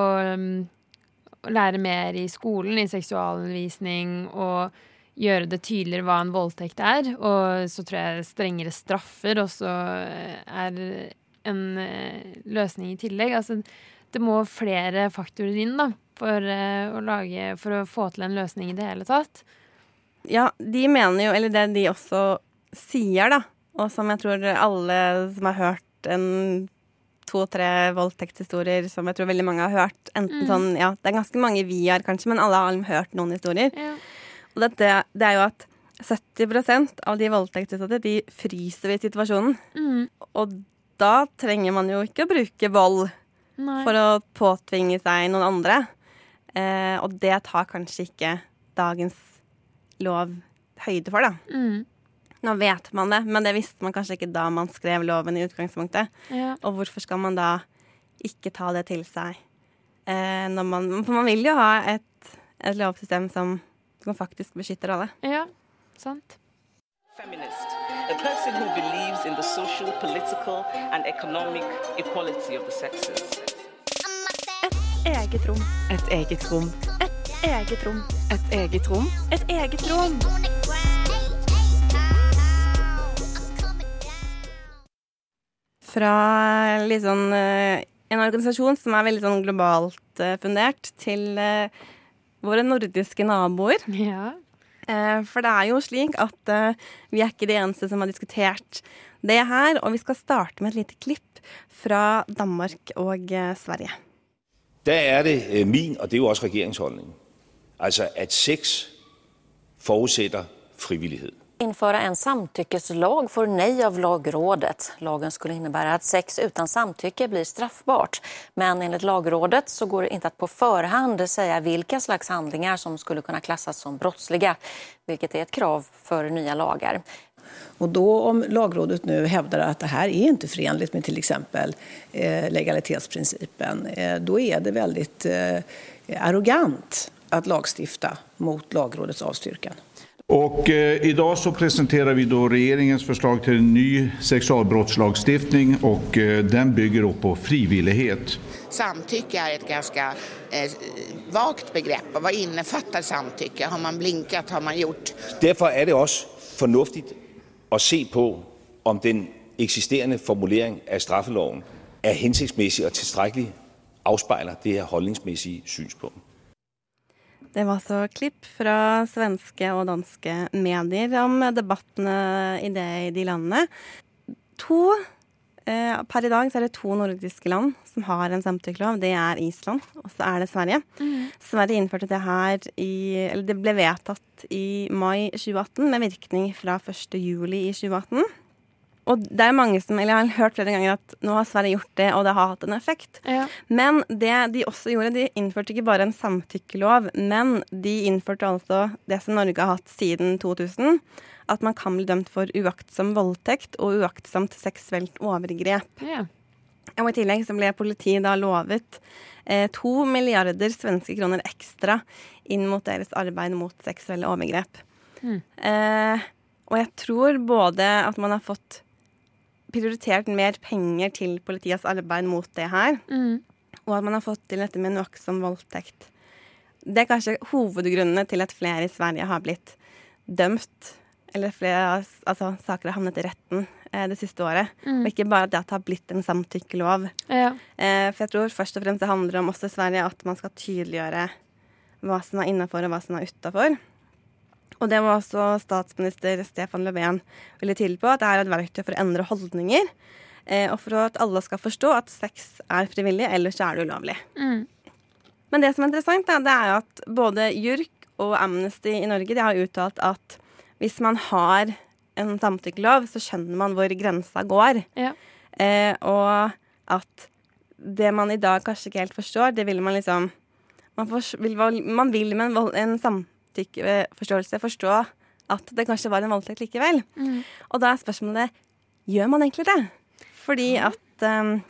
å lære mer i skolen, i seksualundervisning, og gjøre det tydeligere hva en voldtekt er. Og så tror jeg strengere straffer også øh, er en øh, løsning i tillegg. Altså, det må flere faktorer inn da, for, å lage, for å få til en løsning i det hele tatt. Ja, de mener jo, eller det de også sier, da, og som jeg tror alle som har hørt en to-tre voldtektshistorier som jeg tror veldig mange har hørt. Enten Mm. sånn, ja, Det er ganske mange vi har, kanskje, men alle har hørt noen historier. Ja. Og dette, det er jo at 70% av de voldtektsutsatte de fryser i situasjonen. Mm. Og da trenger man jo ikke å bruke vold Nei. for å påtvinge seg noen andre. Eh, og det tar kanskje ikke dagens lov høyde for, da. Mm. Nå vet man det, men det visste man kanskje ikke da man skrev loven i utgangspunktet. Ja. Og hvorfor skal man da ikke ta det til seg? Eh, når man, for man vil jo ha et, et lovsystem som, som faktisk beskytter alle. Ja, sant. Feminist, a person who believes in the social, political, and economic equality of the sexes. Eget rom. Et eget rom. Et Eget rom. Et eget rom. Et eget rom. Fra litt sånn, eh, en organisasjon som er veldig sånn globalt eh, fundert, til eh, våre nordiske naboer. Ja. Eh, for det er jo slik at eh, vi er ikke de eneste som har diskutert det her. Og vi skal starte med et lite klipp fra Danmark og eh, Sverige. Der er det min, og det er jo også regeringsholdning, altså at sex forutsetter frivillighed. Införa en samtyckeslag får nej av Lagrådet. Lagen skulle innebära att sex utan samtycke blir straffbart. Men enligt Lagrådet så går det inte att på förhand säga vilka slags handlingar som skulle kunna klassas som brottsliga, vilket är ett krav för nya lagar. Och då om lagrådet nu hävdar att det här är inte förenligt med till exempel eh, legalitetsprincipen, eh, då det väldigt eh, arrogant att lagstifta mot lagrådets avstyrkan. Och eh, idag så presenterar vi då regeringens förslag till en ny sexualbrottslagstiftning och eh, den bygger på frivillighet. Samtycke är ett ganska eh, vagt begrepp. Och vad innefattar samtycke? Har man blinkat? Har man gjort? Derfor er det også förnuftigt att se på, om den eksisterende formulering av straffeloven er hensigtsmæssig og tilstrækkeligt afspejler det her holdningsmæssige synspunkt. Det var så klipp fra svenske og danske medier om debattene i det i de landene. To eh, Per i dag så er det to nordiske land som har en samtykkelov. Det er Island, og så er det Sverige. Sverige innførte det her i Eller det ble vedtatt i mai 2018 med virkning fra 1. juli i 2018. Og det er mange som, eller Jeg har hørt flere ganger at nå har Sverige gjort det, og det har hatt en effekt. Men det de også gjorde, de innførte ikke bare en samtykkelov, men de innførte altså det som Norge har hatt siden 2000. At man kan bli dømt for uaktsom voldtekt og uaktsomt seksuelt overgrep. Ja. Og I tillegg så ble politiet da lovet eh, to milliarder svenske kroner ekstra inn mot deres arbeid mot seksuelle overgrep. Mm. Eh, og jeg tror både at man har fått prioritert mer penger til politiets arbeid mot det her, Mm. og at man har fått til dette med en uaktsom voldtekt. Det er kanskje hovedgrunnene til at flere i Sverige har blitt dømt, eller flere altså, saker har havnet i retten eh, det siste året. Mm. Og ikke bare at det har blitt en samtykkelov. Ja. Eh, for jeg tror først og fremst det handler om også i Sverige at man skal tydeliggjøre hva som er innafor og hva som er utafor. Og det var også statsminister Stefan Löfven veldig tidlig på, at det er et verktøy for å endre holdninger. Eh, og for at alle skal forstå at sex er frivillig, ellers er det ulovlig. Mm. Men det som er interessant, det er jo at både JURK og Amnesty i Norge de har uttalt at hvis man har en samtykkelov, så skjønner man hvor grensa går. Ja. Eh, og at det man i dag kanskje ikke helt forstår, det vil man liksom Man, for, vil, man vil med en, vold- en samtykkeforståelse forstå at det kanskje var en voldtekt likevel. Mm. Og da er spørsmålet gjør man egentlig det? Fordi at um,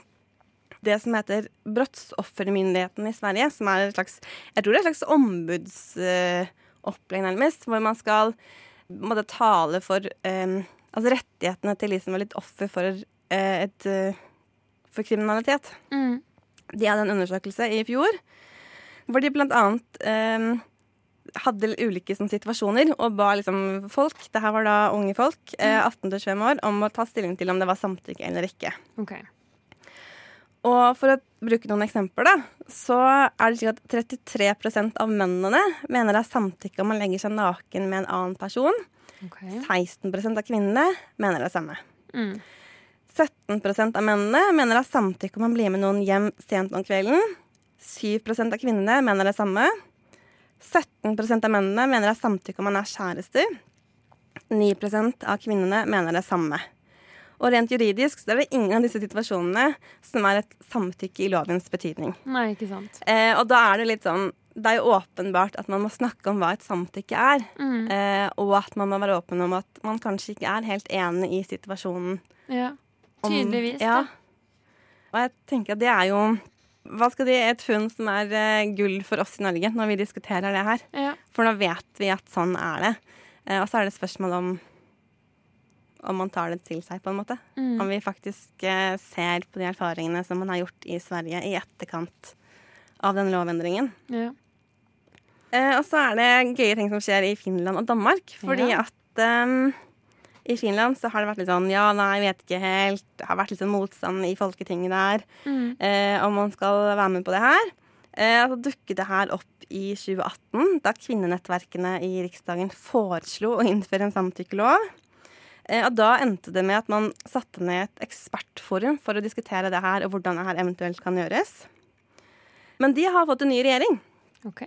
det som heter Brottsoffermyndigheten i Sverige, som er et slags Jeg tror det er et slags ombudsopplegg, nærmest, hvor man skal måtte tale for um, altså rettighetene til de som var litt offer for, uh, et, uh, for kriminalitet. Mm. De hadde en undersøkelse i fjor hvor de blant annet eh, hadde ulike sånn, situasjoner og ba liksom folk, det her var da unge folk, eh, 18-25 år, om å ta stilling til om det var samtykke eller ikke. Ok. Og for å bruke noen eksempler, da, så er det slik at 33% av mennene mener det er samtykke om man legger seg naken med en annen person. 16% av kvinnene mener det samme. Mm. 17% av mennene mener det er samtykke om man blir med noen hjem sent om kvelden. 7% av kvinnene mener det samme. 17% av mennene mener det er samtykke om man er kjærester. 9% av kvinnene mener det samme. Og rent juridisk så er det ingen av disse situasjonene som er et samtykke i lovens betydning. Nei, ikke sant. Eh, og da er det litt sånn Det er jo åpenbart at man må snakke om hva et samtykke er. Mm. Eh, og at man må være åpen om at man kanskje ikke er helt enig i situasjonen. Ja. Om- Tydeligvis, ja. da. Og jeg tenker at det er jo hva skal de, et funn som er eh, gull for oss i Norge når vi diskuterer det her. Ja. For nå vet vi at sånn er det. Eh, og så er det spørsmål om om man tar det til seg, på en måte. Mm. Om vi faktisk eh, ser på de erfaringene som man har gjort i Sverige i etterkant av den lovendringen. Ja. Og så er det gøye ting som skjer i Finland og Danmark. Fordi Ja. at ehm, i Finland så har det vært litt sånn ja, nei, jeg vet ikke helt. Det har vært litt sånn motstand i Folketinget der Mm. eh, om man skal være med på det her. Eh, så dukket det her opp i 2018, da kvinnenettverkene i Riksdagen foreslo å innføre en samtykkelov. Eh, og da endte det med at man satte ned et ekspertforum for å diskutere det her, og hvordan det her eventuelt kan gjøres. Men de har fått en ny regjering. Ok.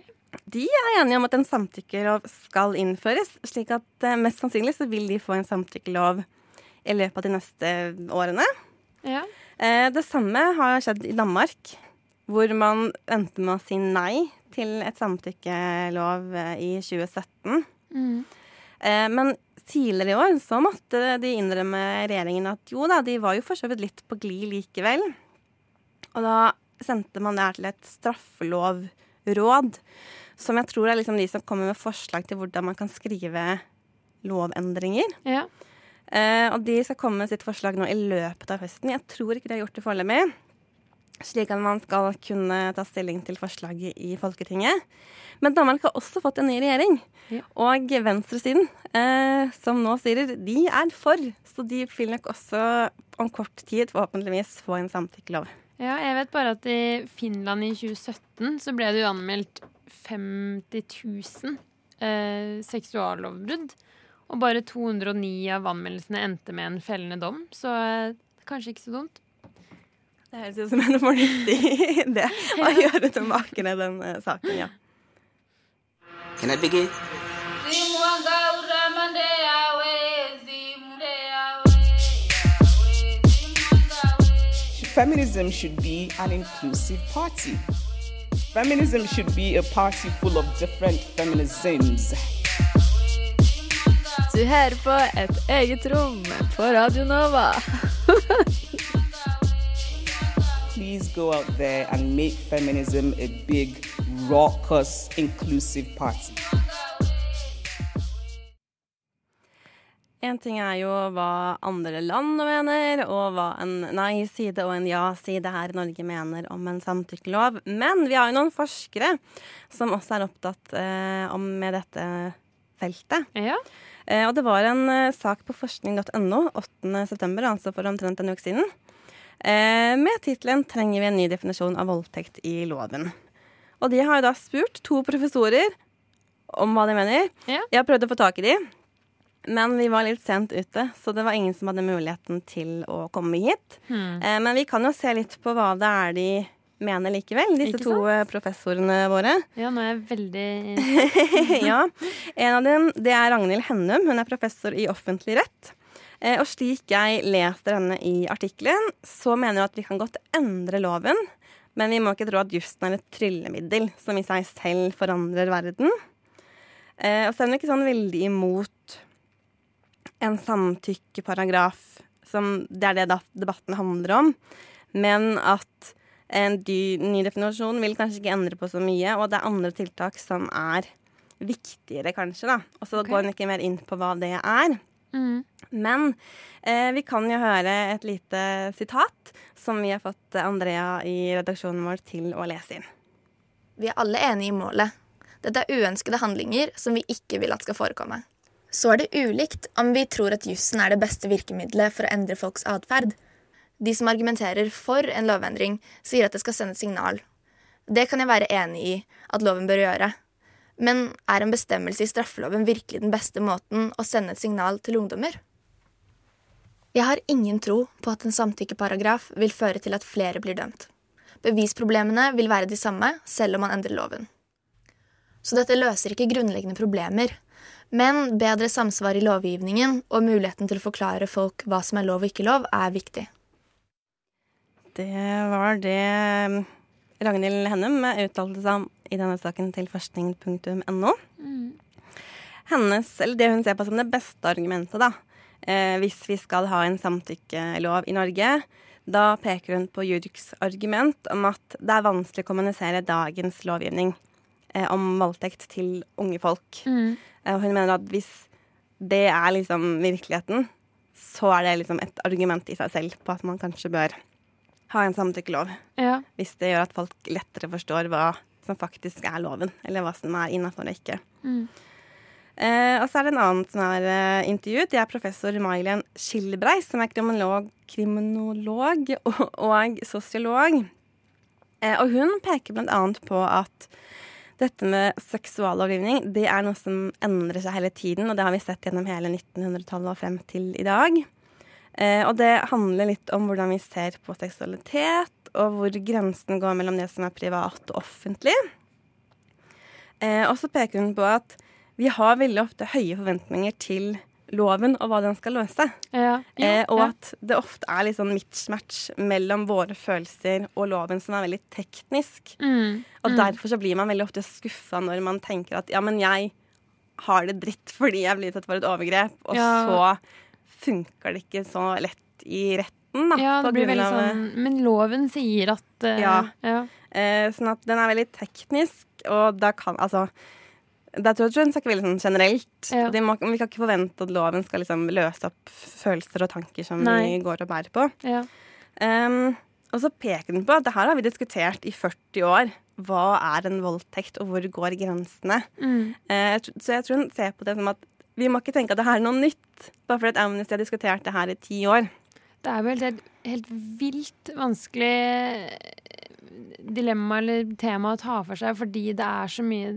De er enige om at en samtykkelov skal innføres, slik at eh, mest sannsynlig så vil de få en samtykkelov i løpet av de neste årene. Ja. Eh, det samme har skjedd i Danmark, hvor man endte med å si nei til et samtykkelov eh, i 2017. Mm. Men tidligere i år så måtte de innrømme regjeringen at jo da, de var jo for så vidt litt på glid likevel. Og da sendte man det her til et straffelovråd, som jeg tror er liksom de som kommer med forslag til hvordan man kan skrive lovendringer. Ja. Eh, og de skal komme med sitt forslag nå i løpet av høsten. Jeg tror ikke de har gjort det foreløpig. Slik at man skal kunne ta stilling til forslaget i Folketinget. Men Danmark har også fått en ny regjering. Og venstresiden, eh, som nå styrer, de er for. Så de vil nok også om kort tid forhåpentligvis få en samtykkelov. Ja, jeg vet bare at i Finland i 2017 så ble det jo anmeldt 50 000 eh, seksuallovbrudd. Og bare 209 av anmeldelsene endte med en fellende dom, så eh, kanskje ikke så dumt. Det høres ut som en fornuftig idé å gjøre tilbake ned den eh, saken, ja. Can I begin? Feminism should be an inclusive party. Feminism should be a party full of different feminisms. Du hører på Et eget rom på Radio Nova. Please go out there and make feminism a big, raucous, inclusive party. En ting er jo hva andre land mener, og hva en nei-side og en ja-side her i Norge mener om en samtykkelov. Men vi har jo noen forskere som også er opptatt eh, om med dette feltet. Ja. Eh, og det var en eh, sak på forskning.no 8.9., altså for omtrent en uke siden, eh, med tittelen 'Trenger vi en ny definisjon av voldtekt i loven'. Og de har jo da spurt to professorer om hva de mener. Ja. Jeg har prøvd å få tak i de. Men vi var litt sent ute, så det var ingen som hadde muligheten til å komme hit. Hmm. Eh, men vi kan jo se litt på hva det er de mener likevel, disse to eh, professorene våre. Ja, nå er jeg veldig ja. En av dem det er Ragnhild Hennum. Hun er professor i offentlig rett. Eh, og slik jeg leser henne i artikkelen, så mener hun at vi kan godt endre loven, men vi må ikke tro at jussen er et tryllemiddel som i seg selv forandrer verden. Og så er hun ikke sånn veldig imot en samtykkeparagraf, som det er det da debatten handler om, men at en dy, ny definisjon vil kanskje ikke endre på så mye, og det er andre tiltak som er viktigere, kanskje, da. Og så okay. går hun ikke mer inn på hva det er. Mm. Men eh, vi kan jo høre et lite sitat som vi har fått Andrea i redaksjonen vår til å lese inn. Vi er alle enige i målet. Dette er uønskede handlinger som vi ikke vil at skal forekomme. Så er det ulikt om vi tror at jussen er det beste virkemidlet for å endre folks atferd. De som argumenterer for en lovendring, sier at det skal sende signal. Det kan jeg være enig i at loven bør gjøre. Men er en bestemmelse i straffeloven virkelig den beste måten å sende et signal til ungdommer? Jeg har ingen tro på at en samtykkeparagraf vil føre til at flere blir dømt. Bevisproblemene vil være de samme selv om man endrer loven. Så dette løser ikke grunnleggende problemer. Men bedre samsvar i lovgivningen og muligheten til å forklare folk hva som er lov og ikke lov, er viktig. Det var det Ragnhild Hennum uttalte seg om i denne saken til forskning.no. Hennes, eller Det hun ser på som det beste argumentet, da, eh, hvis vi skal ha en samtykkelov i Norge, da peker hun på Jurks argument om at det er vanskelig å kommunisere dagens lovgivning om voldtekt til unge folk. Mm. Eh, og hun mener at hvis det er liksom virkeligheten, så er det liksom et argument i seg selv på at man kanskje bør ha en samtykkelov. Ja. Hvis det gjør at folk lettere forstår hva som faktisk er loven, eller hva som er innafor og ikke. Mm. Eh, og så er det en annen som er eh, intervjuet. Det er professor Mailen Skilbreis, som er kriminolog, kriminolog og, og sosiolog. Eh, og hun peker blant annet på at dette med seksuallovgivning det er noe som endrer seg hele tiden, og det har vi sett gjennom hele 1900-tallet og frem til i dag. Eh, og det handler litt om hvordan vi ser på seksualitet, og hvor grensen går mellom det som er privat og offentlig. Eh, og så peker hun på at vi har veldig ofte høye forventninger til loven og hva den skal løse. Ja, ja, eh, og ja. at det ofte er litt sånn mismatch mellom våre følelser og loven, som er veldig teknisk. Mm, Og mm. derfor så blir man veldig ofte skuffa når man tenker at ja, men jeg har det dritt fordi jeg blir tatt for et overgrep, og så funker det ikke så lett i retten, da. Ja, det blir veldig av- sånn Men loven sier at uh, Ja. ja. Eh, sånn at den er veldig teknisk, og da kan altså da tror jeg hun snakker veldig sånn generelt. Ja. Må, vi kan ikke forvente at loven skal liksom løse opp følelser og tanker som Nei. vi går og bærer på. Ja. Um, og så peker den på at det her har vi diskutert i 40 år. Hva er en voldtekt, og hvor går grensene? Mm. Uh, så jeg tror hun ser på det som at vi må ikke tenke at det her er noe nytt, bare fordi Amnesty har diskutert det her i ti år. Det er jo helt, helt, helt vilt vanskelig eh, dilemma eller tema å ta for seg, fordi det er så mye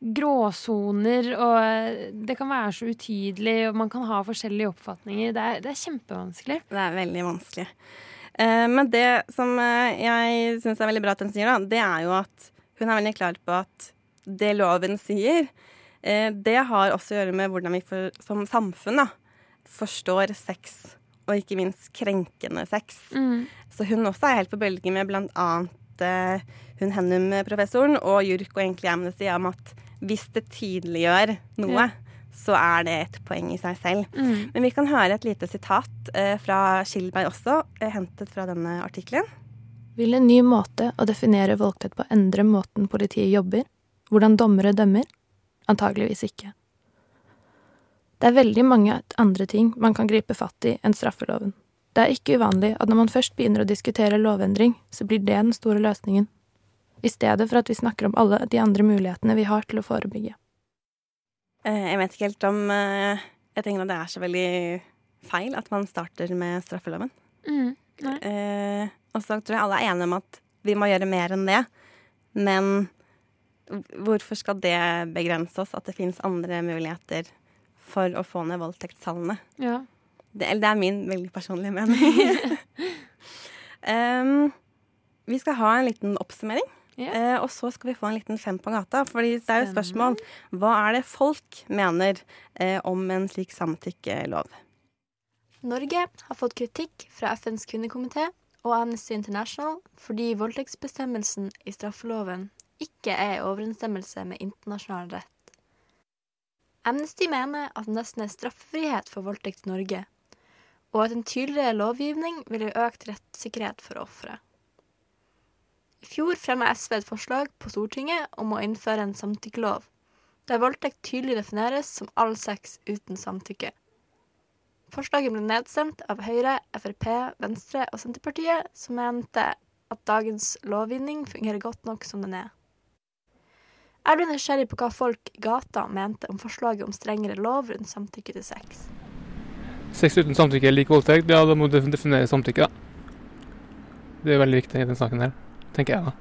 gråsoner, og det kan være så utydelig, og man kan ha forskjellige oppfatninger. Det er, det er kjempevanskelig. Det er veldig vanskelig. Eh, men det som eh, jeg syns er veldig bra at hun sier, da, det er jo at hun er veldig klar på at det loven sier, eh, det har også å gjøre med hvordan vi for, som samfunn da, forstår sex, og ikke minst krenkende sex. Mm. Så hun også er helt på bølge med blant annet hun Hennum-professoren og JURK og egentlig Amnesty om at hvis det tydeliggjør noe, Ja. så er det et poeng i seg selv. Mm. Men vi kan høre et lite sitat eh, fra Skilberg også, eh, hentet fra denne artikkelen. Vil en ny måte å definere voldtekt på endre måten politiet jobber? Hvordan dommere dømmer? Antageligvis ikke. Det er veldig mange andre ting man kan gripe fatt i enn straffeloven. Det er ikke uvanlig at når man først begynner å diskutere lovendring, så blir det den store løsningen. I stedet for at vi snakker om alle de andre mulighetene vi har til å forebygge. Eh, jeg vet ikke helt om eh, Jeg tenker at det er så veldig feil at man starter med straffeloven. Mm. Eh, og så tror jeg alle er enige om at vi må gjøre mer enn det. Men hvorfor skal det begrense oss? At det finnes andre muligheter for å få ned voldtektstallene? Ja. Det, eller det er min veldig personlige mening. um, vi skal ha en liten oppsummering. Eh, og så skal vi få en liten fem på gata. Fordi det er jo spørsmål hva er det folk mener eh, om en slik samtykkelov? Norge har fått kritikk fra FNs kvinnekomité og Amnesty International fordi voldtektsbestemmelsen i straffeloven ikke er i overensstemmelse med internasjonal rett. Amnesty mener at det nesten er straffefrihet for voldtekt i Norge, og at en tydeligere lovgivning vil gi økt rettssikkerhet for offeret. I fjor fremma SV et forslag på Stortinget om å innføre en samtykkelov, der voldtekt tydelig defineres som all sex uten samtykke. Forslaget ble nedstemt av Høyre, Frp, Venstre og Senterpartiet, som mente at dagens lovgivning fungerer godt nok som den er. Jeg ble nysgjerrig på hva folk i gata mente om forslaget om strengere lov rundt samtykke til sex. Sex uten samtykke er lik voldtekt. Ja, da må du definere samtykke. Det er veldig viktig i denne saken her, tenker jeg da.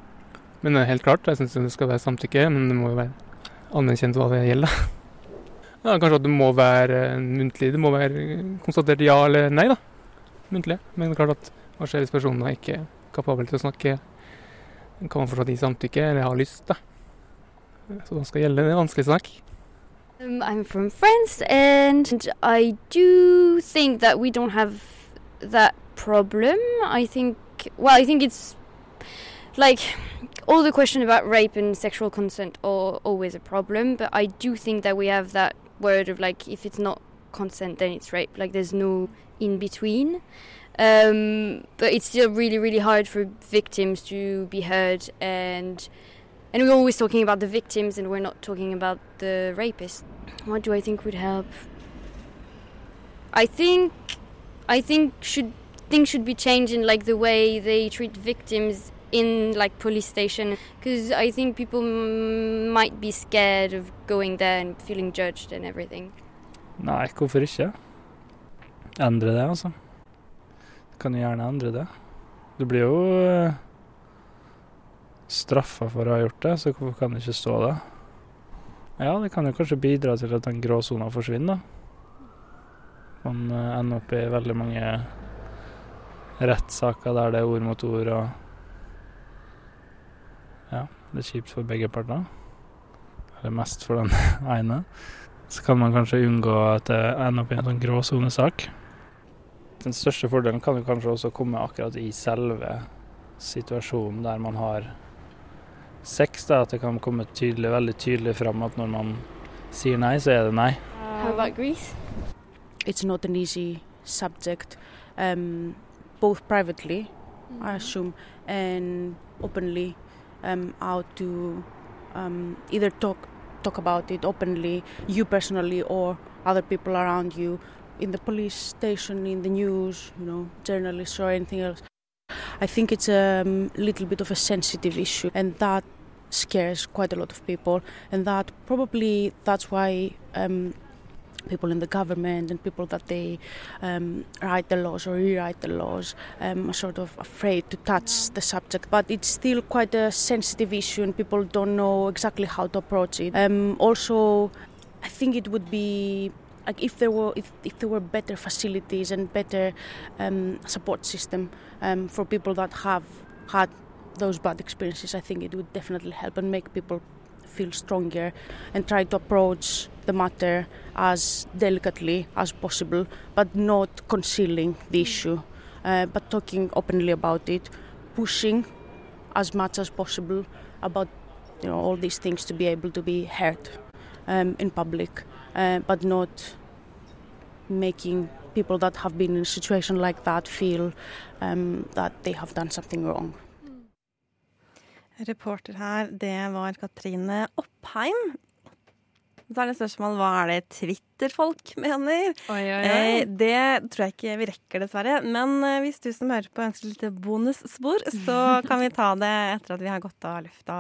Men det er helt klart, jeg syns det skal være samtykke, men det må jo være anerkjent hva det gjelder. Ja, kanskje at det må være eh, muntlig. Det må være konstatert ja eller nei, da. Muntlig. Men det er klart at hva skjer hvis personen er ikke kapabel til å snakke? Kan man fortsatt gi samtykke, eller har lyst, da? Så da skal gjelde det vanskelig snakk. Um, I'm from France, and I do think that we don't have that problem. I think, well, I think it's like all the question about rape and sexual consent are always a problem, but I do think that we have that word of like if it's not consent, then it's rape. Like there's no in between. Um, but it's still really, really hard for victims to be heard and and we're always talking about the victims and we're not talking about the rapists. What do I think would help? I think I think should things should be changed in like the way they treat victims in like police station because I think people might be scared of going there and feeling judged and everything. Nei, hvorfor ikke? Endre det, altså. Du kan jo gjerne endre det. Du blir jo eh, straffa for å ha gjort det, så hvorfor kan det ikke stå det? Ja, det kan jo kanskje bidra til at den gråsona forsvinner, da. Man eh, ender opp i veldig mange rettssaker der det er ord mot ord og Ja, det er kjipt for begge parter. Eller mest for den ene. Så kan man kanskje unngå at det ender opp i en sånn gråsonesak. Den største fordelen kan jo kanskje også komme akkurat i selve situasjonen der man har sex. Da, at det kan komme tydelig, veldig tydelig fram at når man sier nei, så er det nei. How about Greece? it's not an easy subject, um, both privately, I assume, and openly, um, how to um, either talk talk about it openly, you personally or other people around you, in the police station, in the news, you know, journalists or anything else. I think it's a um, little bit of a sensitive issue, and that scares quite a lot of people, and that probably that's why. Um, people in the government and people that they um, write the laws or rewrite the laws um, are sort of afraid to touch the subject. But it's still quite a sensitive issue and people don't know exactly how to approach it. Um, also, I think it would be like if there were if, if there were better facilities and better um, support system um, for people that have had those bad experiences, I think it would definitely help and make people feel stronger and try to approach the matter as delicately as possible, but not concealing the issue, uh, but talking openly about it, pushing as much as possible about you know all these things to be able to be heard um, in public, uh, but not making people that have been in a situation like that feel um, that they have done something wrong. Reporter her, det var Katrine Oppheim. Så er det spørsmål hva er det Twitter-folk mener. Oi, oi, oi. Eh, det tror jeg ikke vi rekker, dessverre. Men eh, hvis du som hører på ønsker litt bonusspor, så kan vi ta det etter at vi har gått av lufta,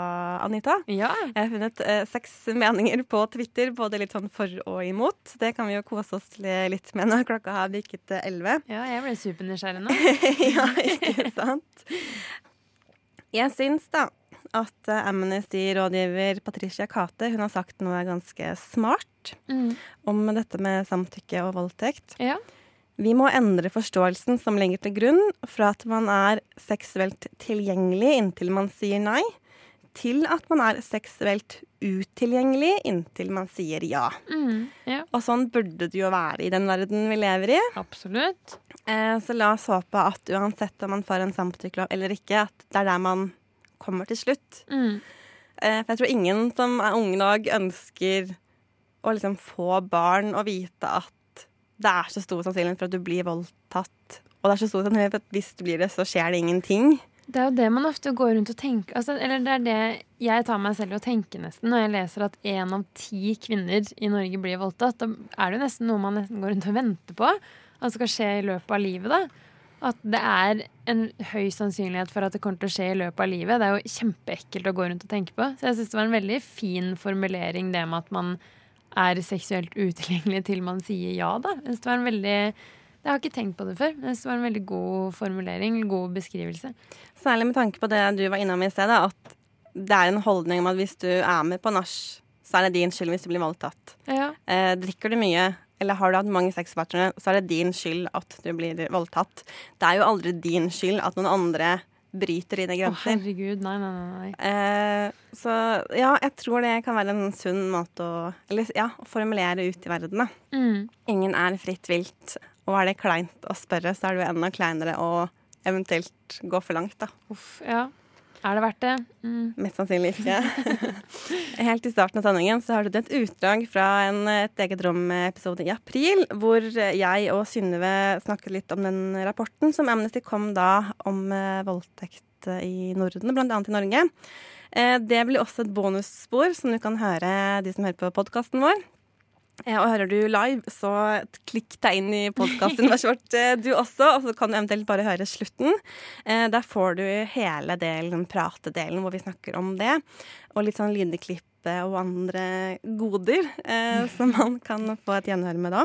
Anita. Ja. Jeg har funnet eh, seks meninger på Twitter, både litt sånn for og imot. Det kan vi jo kose oss litt med når klokka har bikket elleve. Ja, jeg ble supernysgjerrig nå. ja, ikke sant? Jeg syns da at eh, Amnesty-rådgiver Patricia Kate hun har sagt noe ganske smart Mm. om dette med samtykke og voldtekt. Ja. Vi må endre forståelsen som ligger til grunn fra at man er seksuelt tilgjengelig inntil man sier nei, til at man er seksuelt utilgjengelig inntil man sier ja. Mm, ja. Og sånn burde det jo være i den verden vi lever i. Absolutt. Eh, så la oss håpe at uansett om man får en samtykkelov eller ikke, at det er der man kommer til slutt. Mm. Eh, for jeg tror ingen som er unge i dag, ønsker å liksom få barn og vite at det er så stor sannsynlighet for at du blir voldtatt. Og det er så stor sannsynlighet for at hvis du blir det, så skjer det ingenting. Det er jo det man ofte går rundt og tenker altså, Eller det er det jeg tar meg selv i å tenke nesten når jeg leser at én av ti kvinner i Norge blir voldtatt. Da er det jo nesten noe man nesten går rundt og venter på. at skal skje i løpet av livet, da. At det er en høy sannsynlighet for at det kommer til å skje i løpet av livet. Det er jo kjempeekkelt å gå rundt og tenke på. Så jeg syns det var en veldig fin formulering, det med at man er seksuelt utilgjengelig til man sier ja, da. Jeg det var en veldig jeg har ikke tenkt på det før. Synes det var en veldig god formulering, god beskrivelse. Særlig med tanke på det du var innom i sted, at det er en holdning om at hvis du er med på nach, så er det din skyld hvis du blir voldtatt. Ja. Eh, drikker du mye, eller har du hatt mange sexpartnere, så er det din skyld at du blir voldtatt. Det er jo aldri din skyld at noen andre bryter dine Å, grenser. herregud. Nei, nei, nei. nei. Eh, så ja, jeg tror det kan være en sunn måte å Eller ja, å formulere ut i verden, da. Mm. Ingen er fritt vilt. Og er det kleint å spørre, så er det jo enda kleinere å eventuelt gå for langt, da. Uff, ja. Er det verdt det? Mm. Mest sannsynlig ikke. Helt i starten av sendingen så hørte du et utdrag fra en Et eget rom-episode i april, hvor jeg og Synnøve snakket litt om den rapporten som Amnesty kom da om eh, voldtekt i Norden, annet i Norge. Eh, det blir også et bonusspor som du kan høre, de som hører på podkasten vår. Eh, Og hører du live, så klikk deg inn i podkastuniverset vårt, eh, du også. Og så kan du eventuelt bare høre slutten. Eh, Der får du hele delen, pratedelen, hvor vi snakker om det. Og litt sånn lydklipp og andre goder eh, som man kan få et gjenhør med da.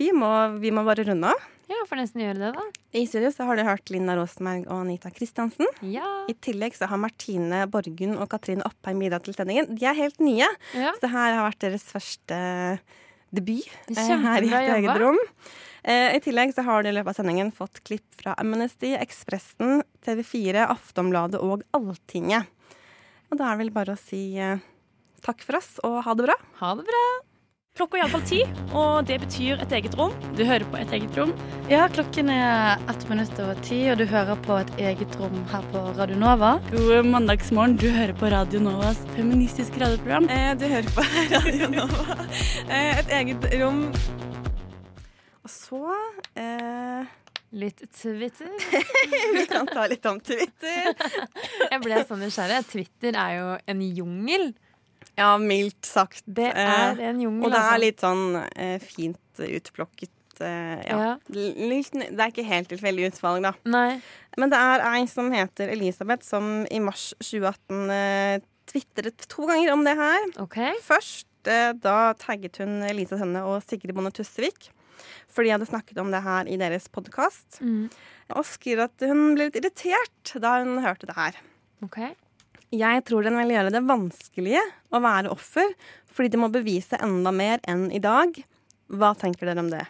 Vi må, vi må bare runde av. Ja, får nesten gjøre det, da. I studio så har du hørt Linda Rosenberg og Anita Kristiansen. Ja. I tillegg så har Martine Borgund og Katrine Oppheim bidratt til sendingen. De er helt nye, Ja. så det her har vært deres første debut eh, Kjempebra her i et eget rom. Eh, I tillegg så har du i løpet av sendingen fått klipp fra Amnesty, Ekspressen, TV4, Aftonbladet og Alltinget. Og da er det vel bare å si eh, takk for oss, og ha det bra. Ha det bra. Klokka er iallfall ti, og det betyr et eget rom. Du hører på Et eget rom. Ja, klokken er ett minutt over ti, og du hører på et eget rom her på Radio Nova. God mandagsmorgen. Du hører på Radio Novas feministiske radioprogram. Eh, du hører på Radio Nova. Eh, et eget rom. Og så eh, Litt Twitter. Vi kan ta litt om Twitter. Jeg ble så nysgjerrig. Twitter er jo en jungel. Ja, mildt sagt. Det er Eh, en jungel, Og det altså. er litt sånn eh, fint utplukket eh, ja. Det er ikke helt tilfeldig utvalg, da. Nei. Men det er ei som heter Elisabeth, som i mars 2018 eh, tvitret to ganger om det her. Først eh, da tagget hun Elise Tønne og Sigrid Bonde Tusvik. For de hadde snakket om det her i deres podkast. Mm. Og skriver at hun ble litt irritert da hun hørte det her. Ok. Jeg tror den vil gjøre det vanskelige å være offer, fordi de må bevise enda mer enn i dag. Hva tenker dere om det?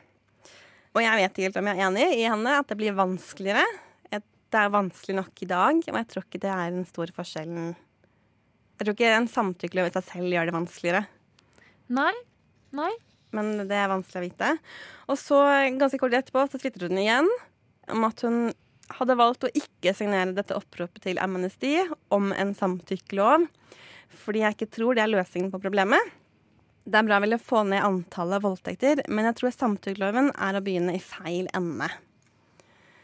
Og jeg vet ikke helt om jeg er enig i henne, at det blir vanskeligere. Det er vanskelig nok i dag, og jeg tror ikke det er den store forskjellen. Jeg tror ikke en samtykkelov i seg selv gjør det vanskeligere. Nei. Nei. Men det er vanskelig å vite. Og så, ganske kort etterpå, så tvitret hun igjen om at hun hadde valgt å ikke signere dette oppropet til Amnesty om en samtykkelov, fordi jeg ikke tror det er løsningen på problemet. Det er bra å ville få ned antallet voldtekter, men jeg tror samtykkeloven er å begynne i feil ende.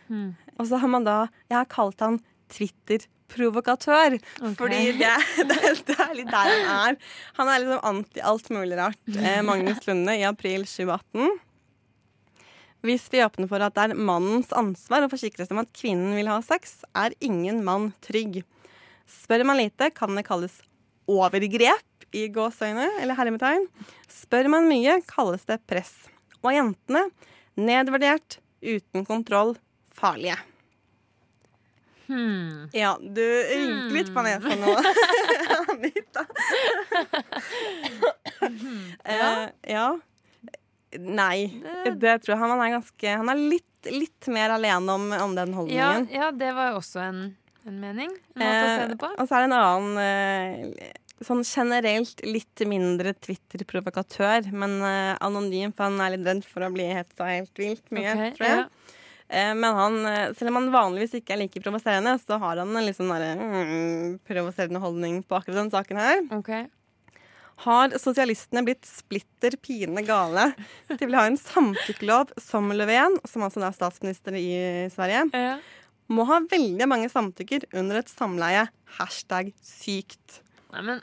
Mm. Og så har man da Jeg har kalt han Twitter-provokatør. okay. Fordi det, det, det er litt der han er. Han er liksom anti alt mulig rart. Eh, Magnus Lunde i april 2018. Hvis vi åpner for at det er mannens ansvar å forsikre seg om at kvinnen vil ha sex, er ingen mann trygg. Spør man lite, kan det kalles overgrep i gåseøyne eller hermetegn. Spør man mye, kalles det press. Og jentene nedvurdert, uten kontroll, farlige. Hmm. Ja, du rynker litt på nesa nå, Anita. uh, ja. Nei, det tror jeg han er ganske Han er litt, litt mer alene om, om den holdningen. ja, det var jo også en, en mening. En måte å se det på. Eh, og så er det en annen eh, Sånn generelt litt mindre Twitter-provokatør, men eh, anonym, for han er litt redd for å bli hetsa helt vilt mye, okay, tror jeg. ja. Eh, men han, eh, selv om han vanligvis ikke er like provoserende, så har han en litt sånn mm, provoserende holdning på akkurat den saken her. Har sosialistene blitt splitter pine gale? De vil ha en samtykkelov som Löfven, som altså er statsminister i Sverige. Må ha veldig mange samtykker under et samleie. Hashtag sykt. Neimen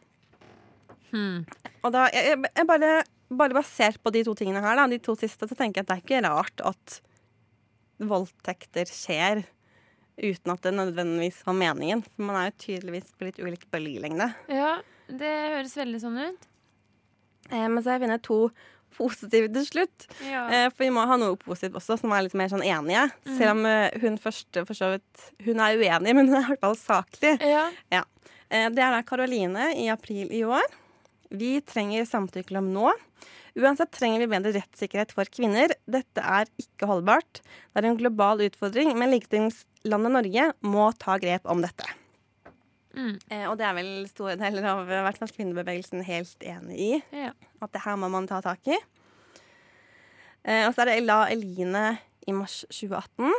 hmm. Og da, jeg, jeg bare bare basert på de to tingene her, da, de to siste, så tenker jeg at det er ikke rart at voldtekter skjer uten at det nødvendigvis var meningen. For man er jo tydeligvis på litt ulik bølgelengde. Ja, det høres veldig sånn ut. Eh, men så har jeg funnet to positive til slutt. Ja. Eh, for vi må ha noe positivt også, som er litt mer sånn enige. Mm. Selv om eh, hun første for så vidt Hun er uenig, men hun er i hvert fall saklig. Ja. Eh, det er da Karoline i april i år. Vi trenger samtykkelov nå. Uansett trenger vi bedre rettssikkerhet for kvinner. Dette er ikke holdbart. Det er en global utfordring, men likestillingslandet Norge må ta grep om dette. Mm. Eh, og det er vel store deler av i hvert fall kvinnebevegelsen helt enig i. Ja. At det her må man ta tak i. Eh, og så er det La Eline i mars 2018.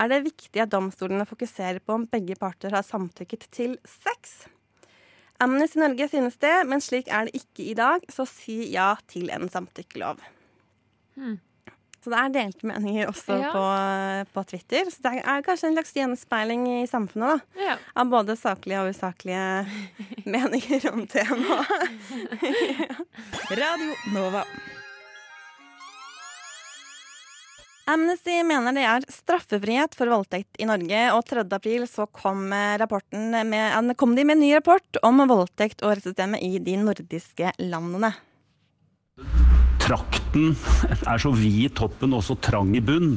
Er det viktig at domstolene fokuserer på om begge parter har samtykket til sex? Amnesty Norge synes det, men slik er det ikke i dag, så si ja til en samtykkelov. Hmm. Så det er delte meninger også Ja. på, på Twitter. Så det er kanskje en slags gjenspeiling i samfunnet, da. Ja. Av både saklige og usaklige meninger om temaet. Radio Nova. Amnesty mener det er straffefrihet for voldtekt i Norge, og 3. april så kom, eh, med, kom de med en ny rapport om voldtekt og rettssystemet i de nordiske landene. Trakten er så vid i toppen og så trang i bunn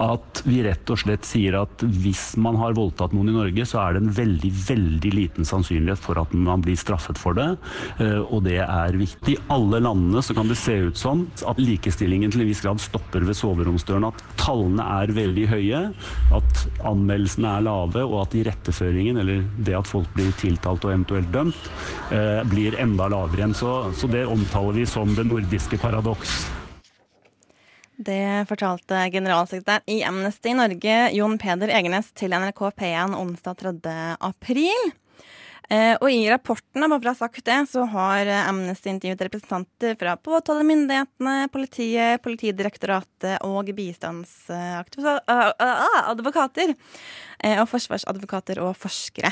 at vi rett og slett sier at hvis man har voldtatt noen i Norge, så er det en veldig, veldig liten sannsynlighet for at man blir straffet for det. eh, Og det er viktig. I alle landene så kan det se ut som at likestillingen til en viss grad stopper ved soveromsdøren. At tallene er veldig høye, at anmeldelsene er lave, og at iretteføringen, eller det at folk blir tiltalt og eventuelt dømt, eh, blir enda lavere igjen. Så, så det omtaler vi som det nordiske paradoks. Det fortalte generalsekretær i Amnesty Norge, Jon Peder Egenes, til NRK P1 onsdag 3. april. Eh, og i rapporten, bare for å ha sagt det, så har eh, Amnesty intervjuet representanter fra påtalemyndighetene, politiet, Politidirektoratet og bistandsadvokater. Eh, og forsvarsadvokater og forskere.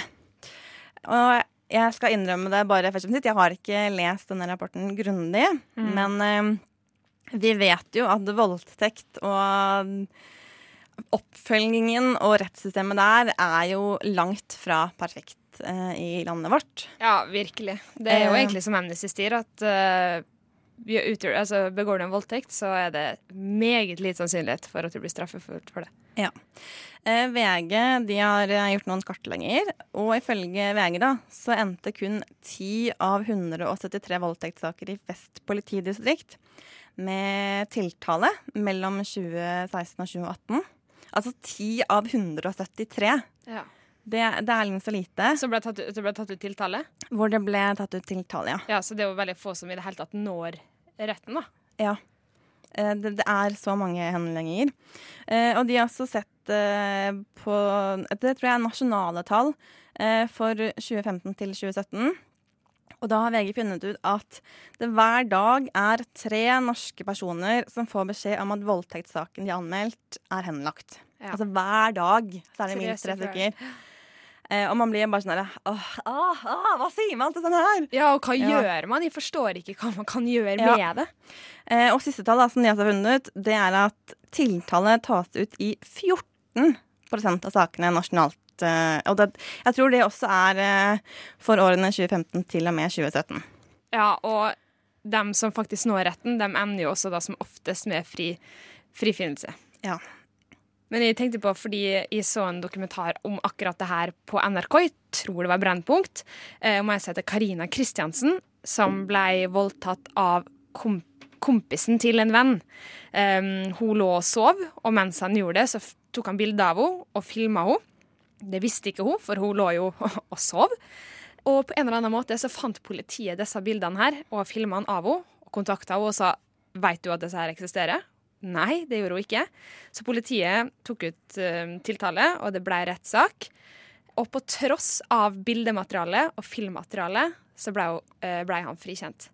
Og jeg skal innrømme det bare først og fremst. Jeg har ikke lest denne rapporten grundig, Mm. men eh, vi vet jo at voldtekt og oppfølgingen og rettssystemet der er jo langt fra perfekt eh, i landet vårt. Ja, virkelig. Det er jo Eh. egentlig som Amnesty sier, at eh, utgjør, altså, begår du en voldtekt, så er det meget lite sannsynlighet for at du blir straffet for det. Ja. Eh, VG de har eh, gjort noen kartlegginger, og ifølge VG da, så endte kun 10 av 173 voldtektssaker i Vest politidistrikt med tiltale mellom 2016 og 2018. Altså 10 av 173. Ja. Det, det er liksom så lite. Så ble tatt, det ble tatt ut tiltale? Hvor det ble tatt ut tiltale, ja. Ja, Så det er jo veldig få som i det hele tatt når retten, da. Ja. Eh, Det, det er så mange henlegginger. Eh, Og de har også sett eh, på Det tror jeg er nasjonale tall for 2015 til 2017. Og da har VG funnet ut at det hver dag er tre norske personer som får beskjed om at voldtektssaken de har anmeldt, er henlagt. Ja. Altså hver dag så er det minst tre stykker. Eh, og man blir bare sånn herre åh, ah, ah, Hva sier man til sånn her? Ja, og hva Ja. gjør man? De forstår ikke hva man kan gjøre Ja. med det. Eh, og siste tall da, som de har funnet ut, det er at tiltale tas ut i 14% av sakene nasjonalt. Eh, og det, jeg tror det også er eh, for årene 2015 til og med 2017. Ja, og dem som faktisk når retten, dem ender jo også da som oftest med fri, frifinnelse. Ja. Men jeg tenkte på, fordi jeg så en dokumentar om akkurat det her på NRK, jeg tror det var Brennpunkt, eh, om jeg heter Karina Kristiansen, som ble voldtatt av komp kompisen til en venn. Um, hun lå og sov, og mens han gjorde det, så tok han bilde av henne og filma henne. Det visste ikke hun, for hun lå jo og sov. Og på en eller annen måte så fant politiet disse bildene her og filmene av henne og kontakta henne og sa Veit du at disse her eksisterer? Nei, det gjorde hun ikke. Så politiet tok ut eh, tiltale, og det ble rettssak. Og på tross av bildematerialet og filmmaterialet så ble, hun, eh, ble han frikjent.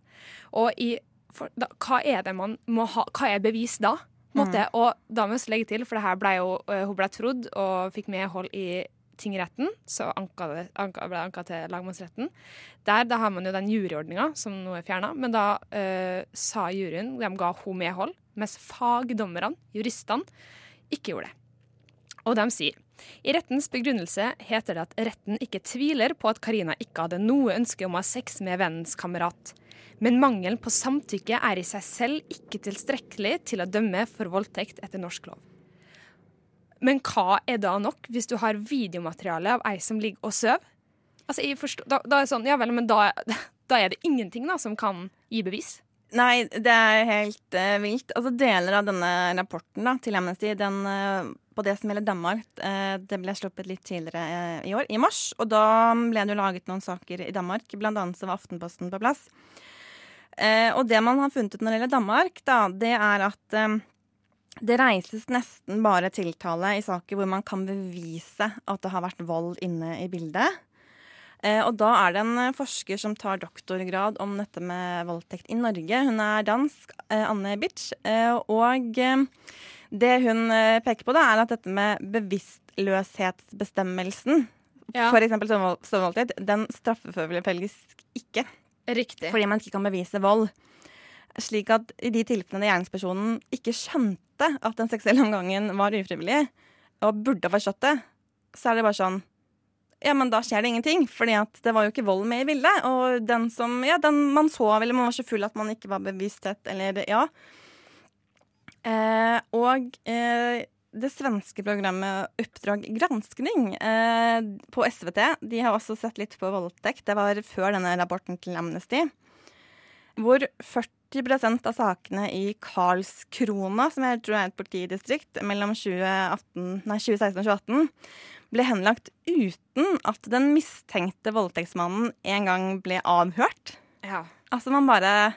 Og i, for, da, hva er det man må ha Hva er bevis da? En Og da må jeg legge til, for det her ble jo, eh, hun ble trodd og fikk medhold i tingretten, så anka det, anka, ble det anka til lagmannsretten. Der da har man jo den juryordninga som nå er fjerna, men da eh, sa juryen De ga hun medhold, mens fagdommerne, juristene, ikke gjorde det. Og de sier i rettens begrunnelse heter det at retten ikke tviler på at Karina ikke hadde noe ønske om å ha sex med vennens kamerat. Men mangelen på samtykke er i seg selv ikke tilstrekkelig til å dømme for voldtekt etter norsk lov. Men hva er da nok hvis du har videomateriale av ei som ligger og sover? Altså, forstår, da, da er sånn, ja vel, men da, da er det ingenting da som kan gi bevis. Nei, det er helt uh, vilt. Altså Deler av denne rapporten da, til Amnesty den, uh, på det som gjelder Danmark, uh, det ble sluppet litt tidligere i år, i mars. Og da ble det jo laget noen saker i Danmark, blant annet så var Aftenposten på plass. og det man har funnet ut når det gjelder Danmark, da, det er at det reises nesten bare tiltale i saker hvor man kan bevise at det har vært vold inne i bildet. Eh, og da er det en eh, forsker som tar doktorgrad om dette med voldtekt i Norge. Hun er dansk, eh, Anne Bitch. Og det hun peker på, da, er at dette med bevisstløshetsbestemmelsen, ja. f.eks. sovevoldtekt, den straffeforfølges ikke. Riktig. Fordi man ikke kan bevise vold. Slik at i de tilfellene der gjerningspersonen ikke skjønte at den seksuelle omgangen var ufrivillig, og burde ha forstått det, så er det bare sånn ja, men da skjer det ingenting. fordi at det var jo ikke vold med i bildet. Og den som Ja, den man sov, eller man var så full at man ikke var bevissthet, eller ja. Eh, og eh, det svenske programmet Oppdrag granskning eh, på SVT, de har også sett litt på voldtekt. Det var før denne rapporten til Amnesty. Hvor 40 av sakene i Karlskrona, som jeg tror er et politidistrikt, mellom 2018, nei, 2016 og 2018, ble henlagt uten at den mistenkte voldtektsmannen en gang ble avhørt. Ja. Altså man bare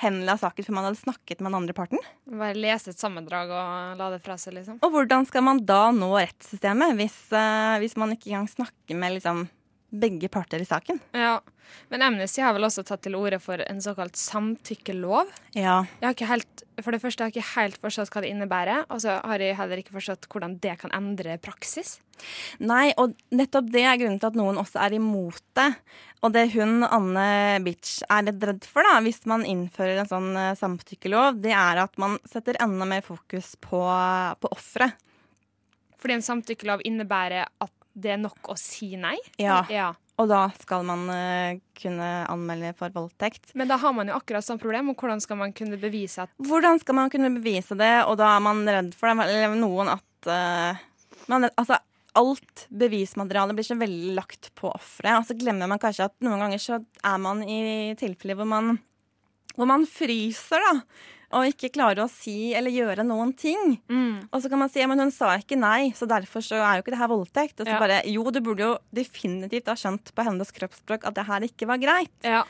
henla saken før man hadde snakket med den andre parten. Bare lese et sammendrag og la det fra seg, liksom. Og hvordan skal man da nå rettssystemet hvis, uh, hvis man ikke engang snakker med liksom begge parter i saken. Ja, Men Amnesty har vel også tatt til orde for en såkalt samtykkelov? Ja. Jeg har ikke helt, for det første har jeg ikke helt forstått hva det innebærer, og så har jeg heller ikke forstått hvordan det kan endre praksis. Nei, og nettopp det er grunnen til at noen også er imot det. Og det hun Anne Bitch er litt redd for, da, hvis man innfører en sånn eh, samtykkelov, det er at man setter enda mer fokus på, på offeret. Fordi en samtykkelov innebærer at det er nok å si nei? Ja. ja. Og da skal man uh, kunne anmelde for voldtekt. Men da har man jo akkurat samme problem, og hvordan skal man kunne bevise at Hvordan skal man kunne bevise det, og da er man redd for det, eller noen at uh, man, Altså, alt bevismateriale blir så veldig lagt på offeret. Og så glemmer man kanskje at noen ganger så er man i tilfeller hvor man, hvor man fryser, da og ikke klarer å si eller gjøre noen ting. Mm. Og så kan man si men hun sa ikke nei, så derfor så er jo ikke det her voldtekt. Og så Ja. bare jo, du burde jo definitivt ha skjønt på hennes kroppsspråk at det her ikke var greit. Ja.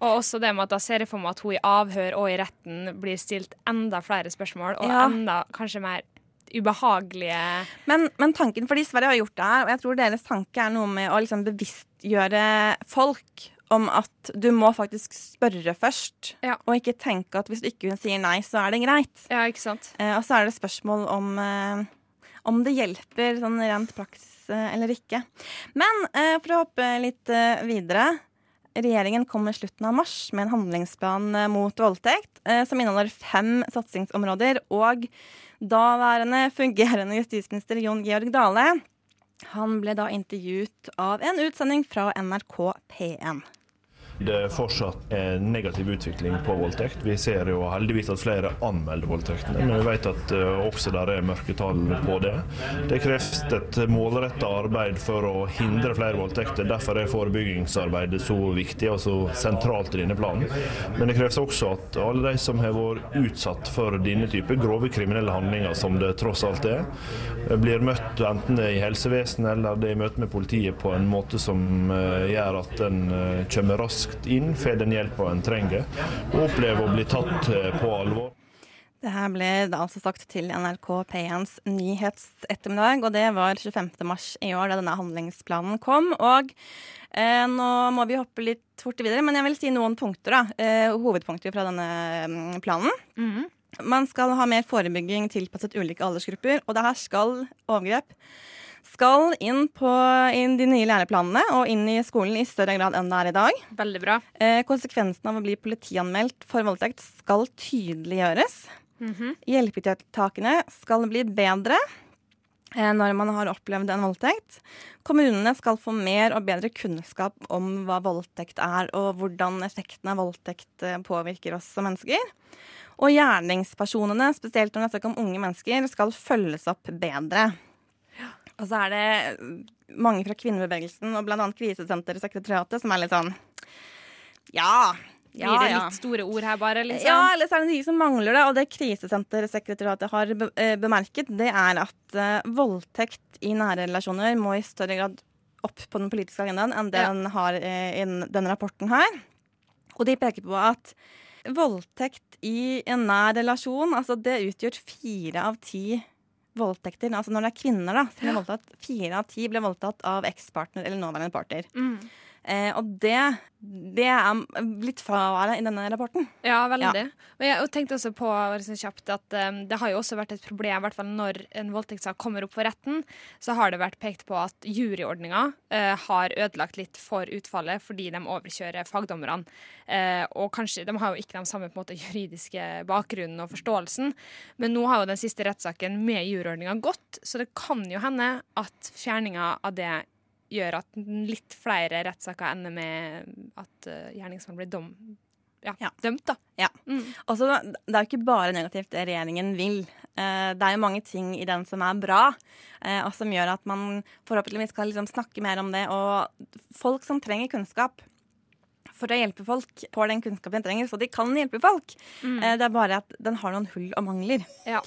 Og også det med at da ser jeg for meg at hun i avhør og i retten blir stilt enda flere spørsmål, og Ja. enda kanskje mer ubehagelige Men, men tanken, fordi Sverige har gjort det her, og jeg tror deres tanke er noe med å liksom bevisstgjøre folk om at du må faktisk spørre først, og ikke tenke at hvis du ikke sier nei, så er det greit. Ja, ikke sant? Eh, og så er det spørsmål om, eh, om det hjelper sånn rent praksis eh, eller ikke. Men eh, for å hoppe litt eh, videre. Regjeringen kommer i slutten av mars med en handlingsplan eh, mot voldtekt, eh, som inneholder fem satsingsområder. Og daværende fungerende justisminister Jon Georg Dale han ble da intervjuet av en utsending fra NRK P1. Det er fortsatt en negativ utvikling på voldtekt. Vi ser jo heldigvis at flere anmelder voldtektene, men vi vet at uh, også der er mørketall på det. Det kreves et målretta arbeid for å hindre flere voldtekter. Derfor er forebyggingsarbeidet så viktig og så sentralt i denne planen. Men det kreves også at alle de som har vært utsatt for denne type grove kriminelle handlinger, som det tross alt er, blir møtt enten i helsevesenet eller det i møte med politiet på en måte som uh, gjør at en uh, kommer raskt inn, får den hjelpa en trenger, og opplever å bli tatt uh, på alvor. Det her ble da altså sagt til NRK P1s nyhetsettermiddag, og det var 25. mars i år da denne handlingsplanen kom. Og eh, nå må vi hoppe litt fort videre, men jeg vil si noen punkter, da. Eh, hovedpunkter fra denne mm, planen. Man skal ha mer forebygging tilpasset ulike aldersgrupper, og det her skal overgrep skal inn på inn de nye læreplanene og inn i skolen i større grad enn det er i dag. Veldig bra. Eh, konsekvensen av å bli politianmeldt for voldtekt skal tydeliggjøres. Mhm. Hjelpetiltakene skal bli bedre eh, når man har opplevd en voldtekt. Kommunene skal få mer og bedre kunnskap om hva voldtekt er, og hvordan effekten av voldtekt eh, påvirker oss som mennesker. Og gjerningspersonene, spesielt når det er snakk om unge mennesker, skal følges opp bedre. Og så er det mange fra kvinnebevegelsen og bl.a. Krisesentersekretariatet som er litt sånn Ja. Ja, Blir det ja. litt store ord her, bare? liksom? Ja, eller så er det de som mangler det. Og det Krisesentersekretariatet har be eh, bemerket, det er at eh, voldtekt i nære relasjoner må i større grad opp på den politiske agendaen enn det Ja. den har eh, i denne rapporten her. Og de peker på at voldtekt i en nær relasjon, altså det utgjør fire av ti voldtekter. Altså når det er kvinner da, som blir voldtatt, fire av ti blir voldtatt av ekspartner eller nåværende parter. Mm. Eh, og det, det er litt fraværende i denne rapporten. Ja, veldig. Ja. Og jeg tenkte også på bare kjapt at um, det har jo også vært et problem, i hvert fall når en voldtektssak kommer opp for retten, så har det vært pekt på at juryordninga uh, har ødelagt litt for utfallet fordi de overkjører fagdommerne. Uh, og kanskje, De har jo ikke den samme måte, juridiske bakgrunnen og forståelsen, men nå har jo den siste rettssaken med juryordninga gått, så det kan jo hende at fjerninga av det gjør at litt flere rettssaker ender med at uh, gjerningsmannen blir dom, ja, dømt. da. Ja. Altså, det er jo ikke bare negativt det regjeringen vil. Eh, det er jo mange ting i den som er bra, eh, og som gjør at man forhåpentligvis skal liksom snakke mer om det. Og folk som trenger kunnskap for å hjelpe folk, får den kunnskapen de trenger, så de kan hjelpe folk. Mm. Eh, det er bare at den har noen hull og mangler. Ja.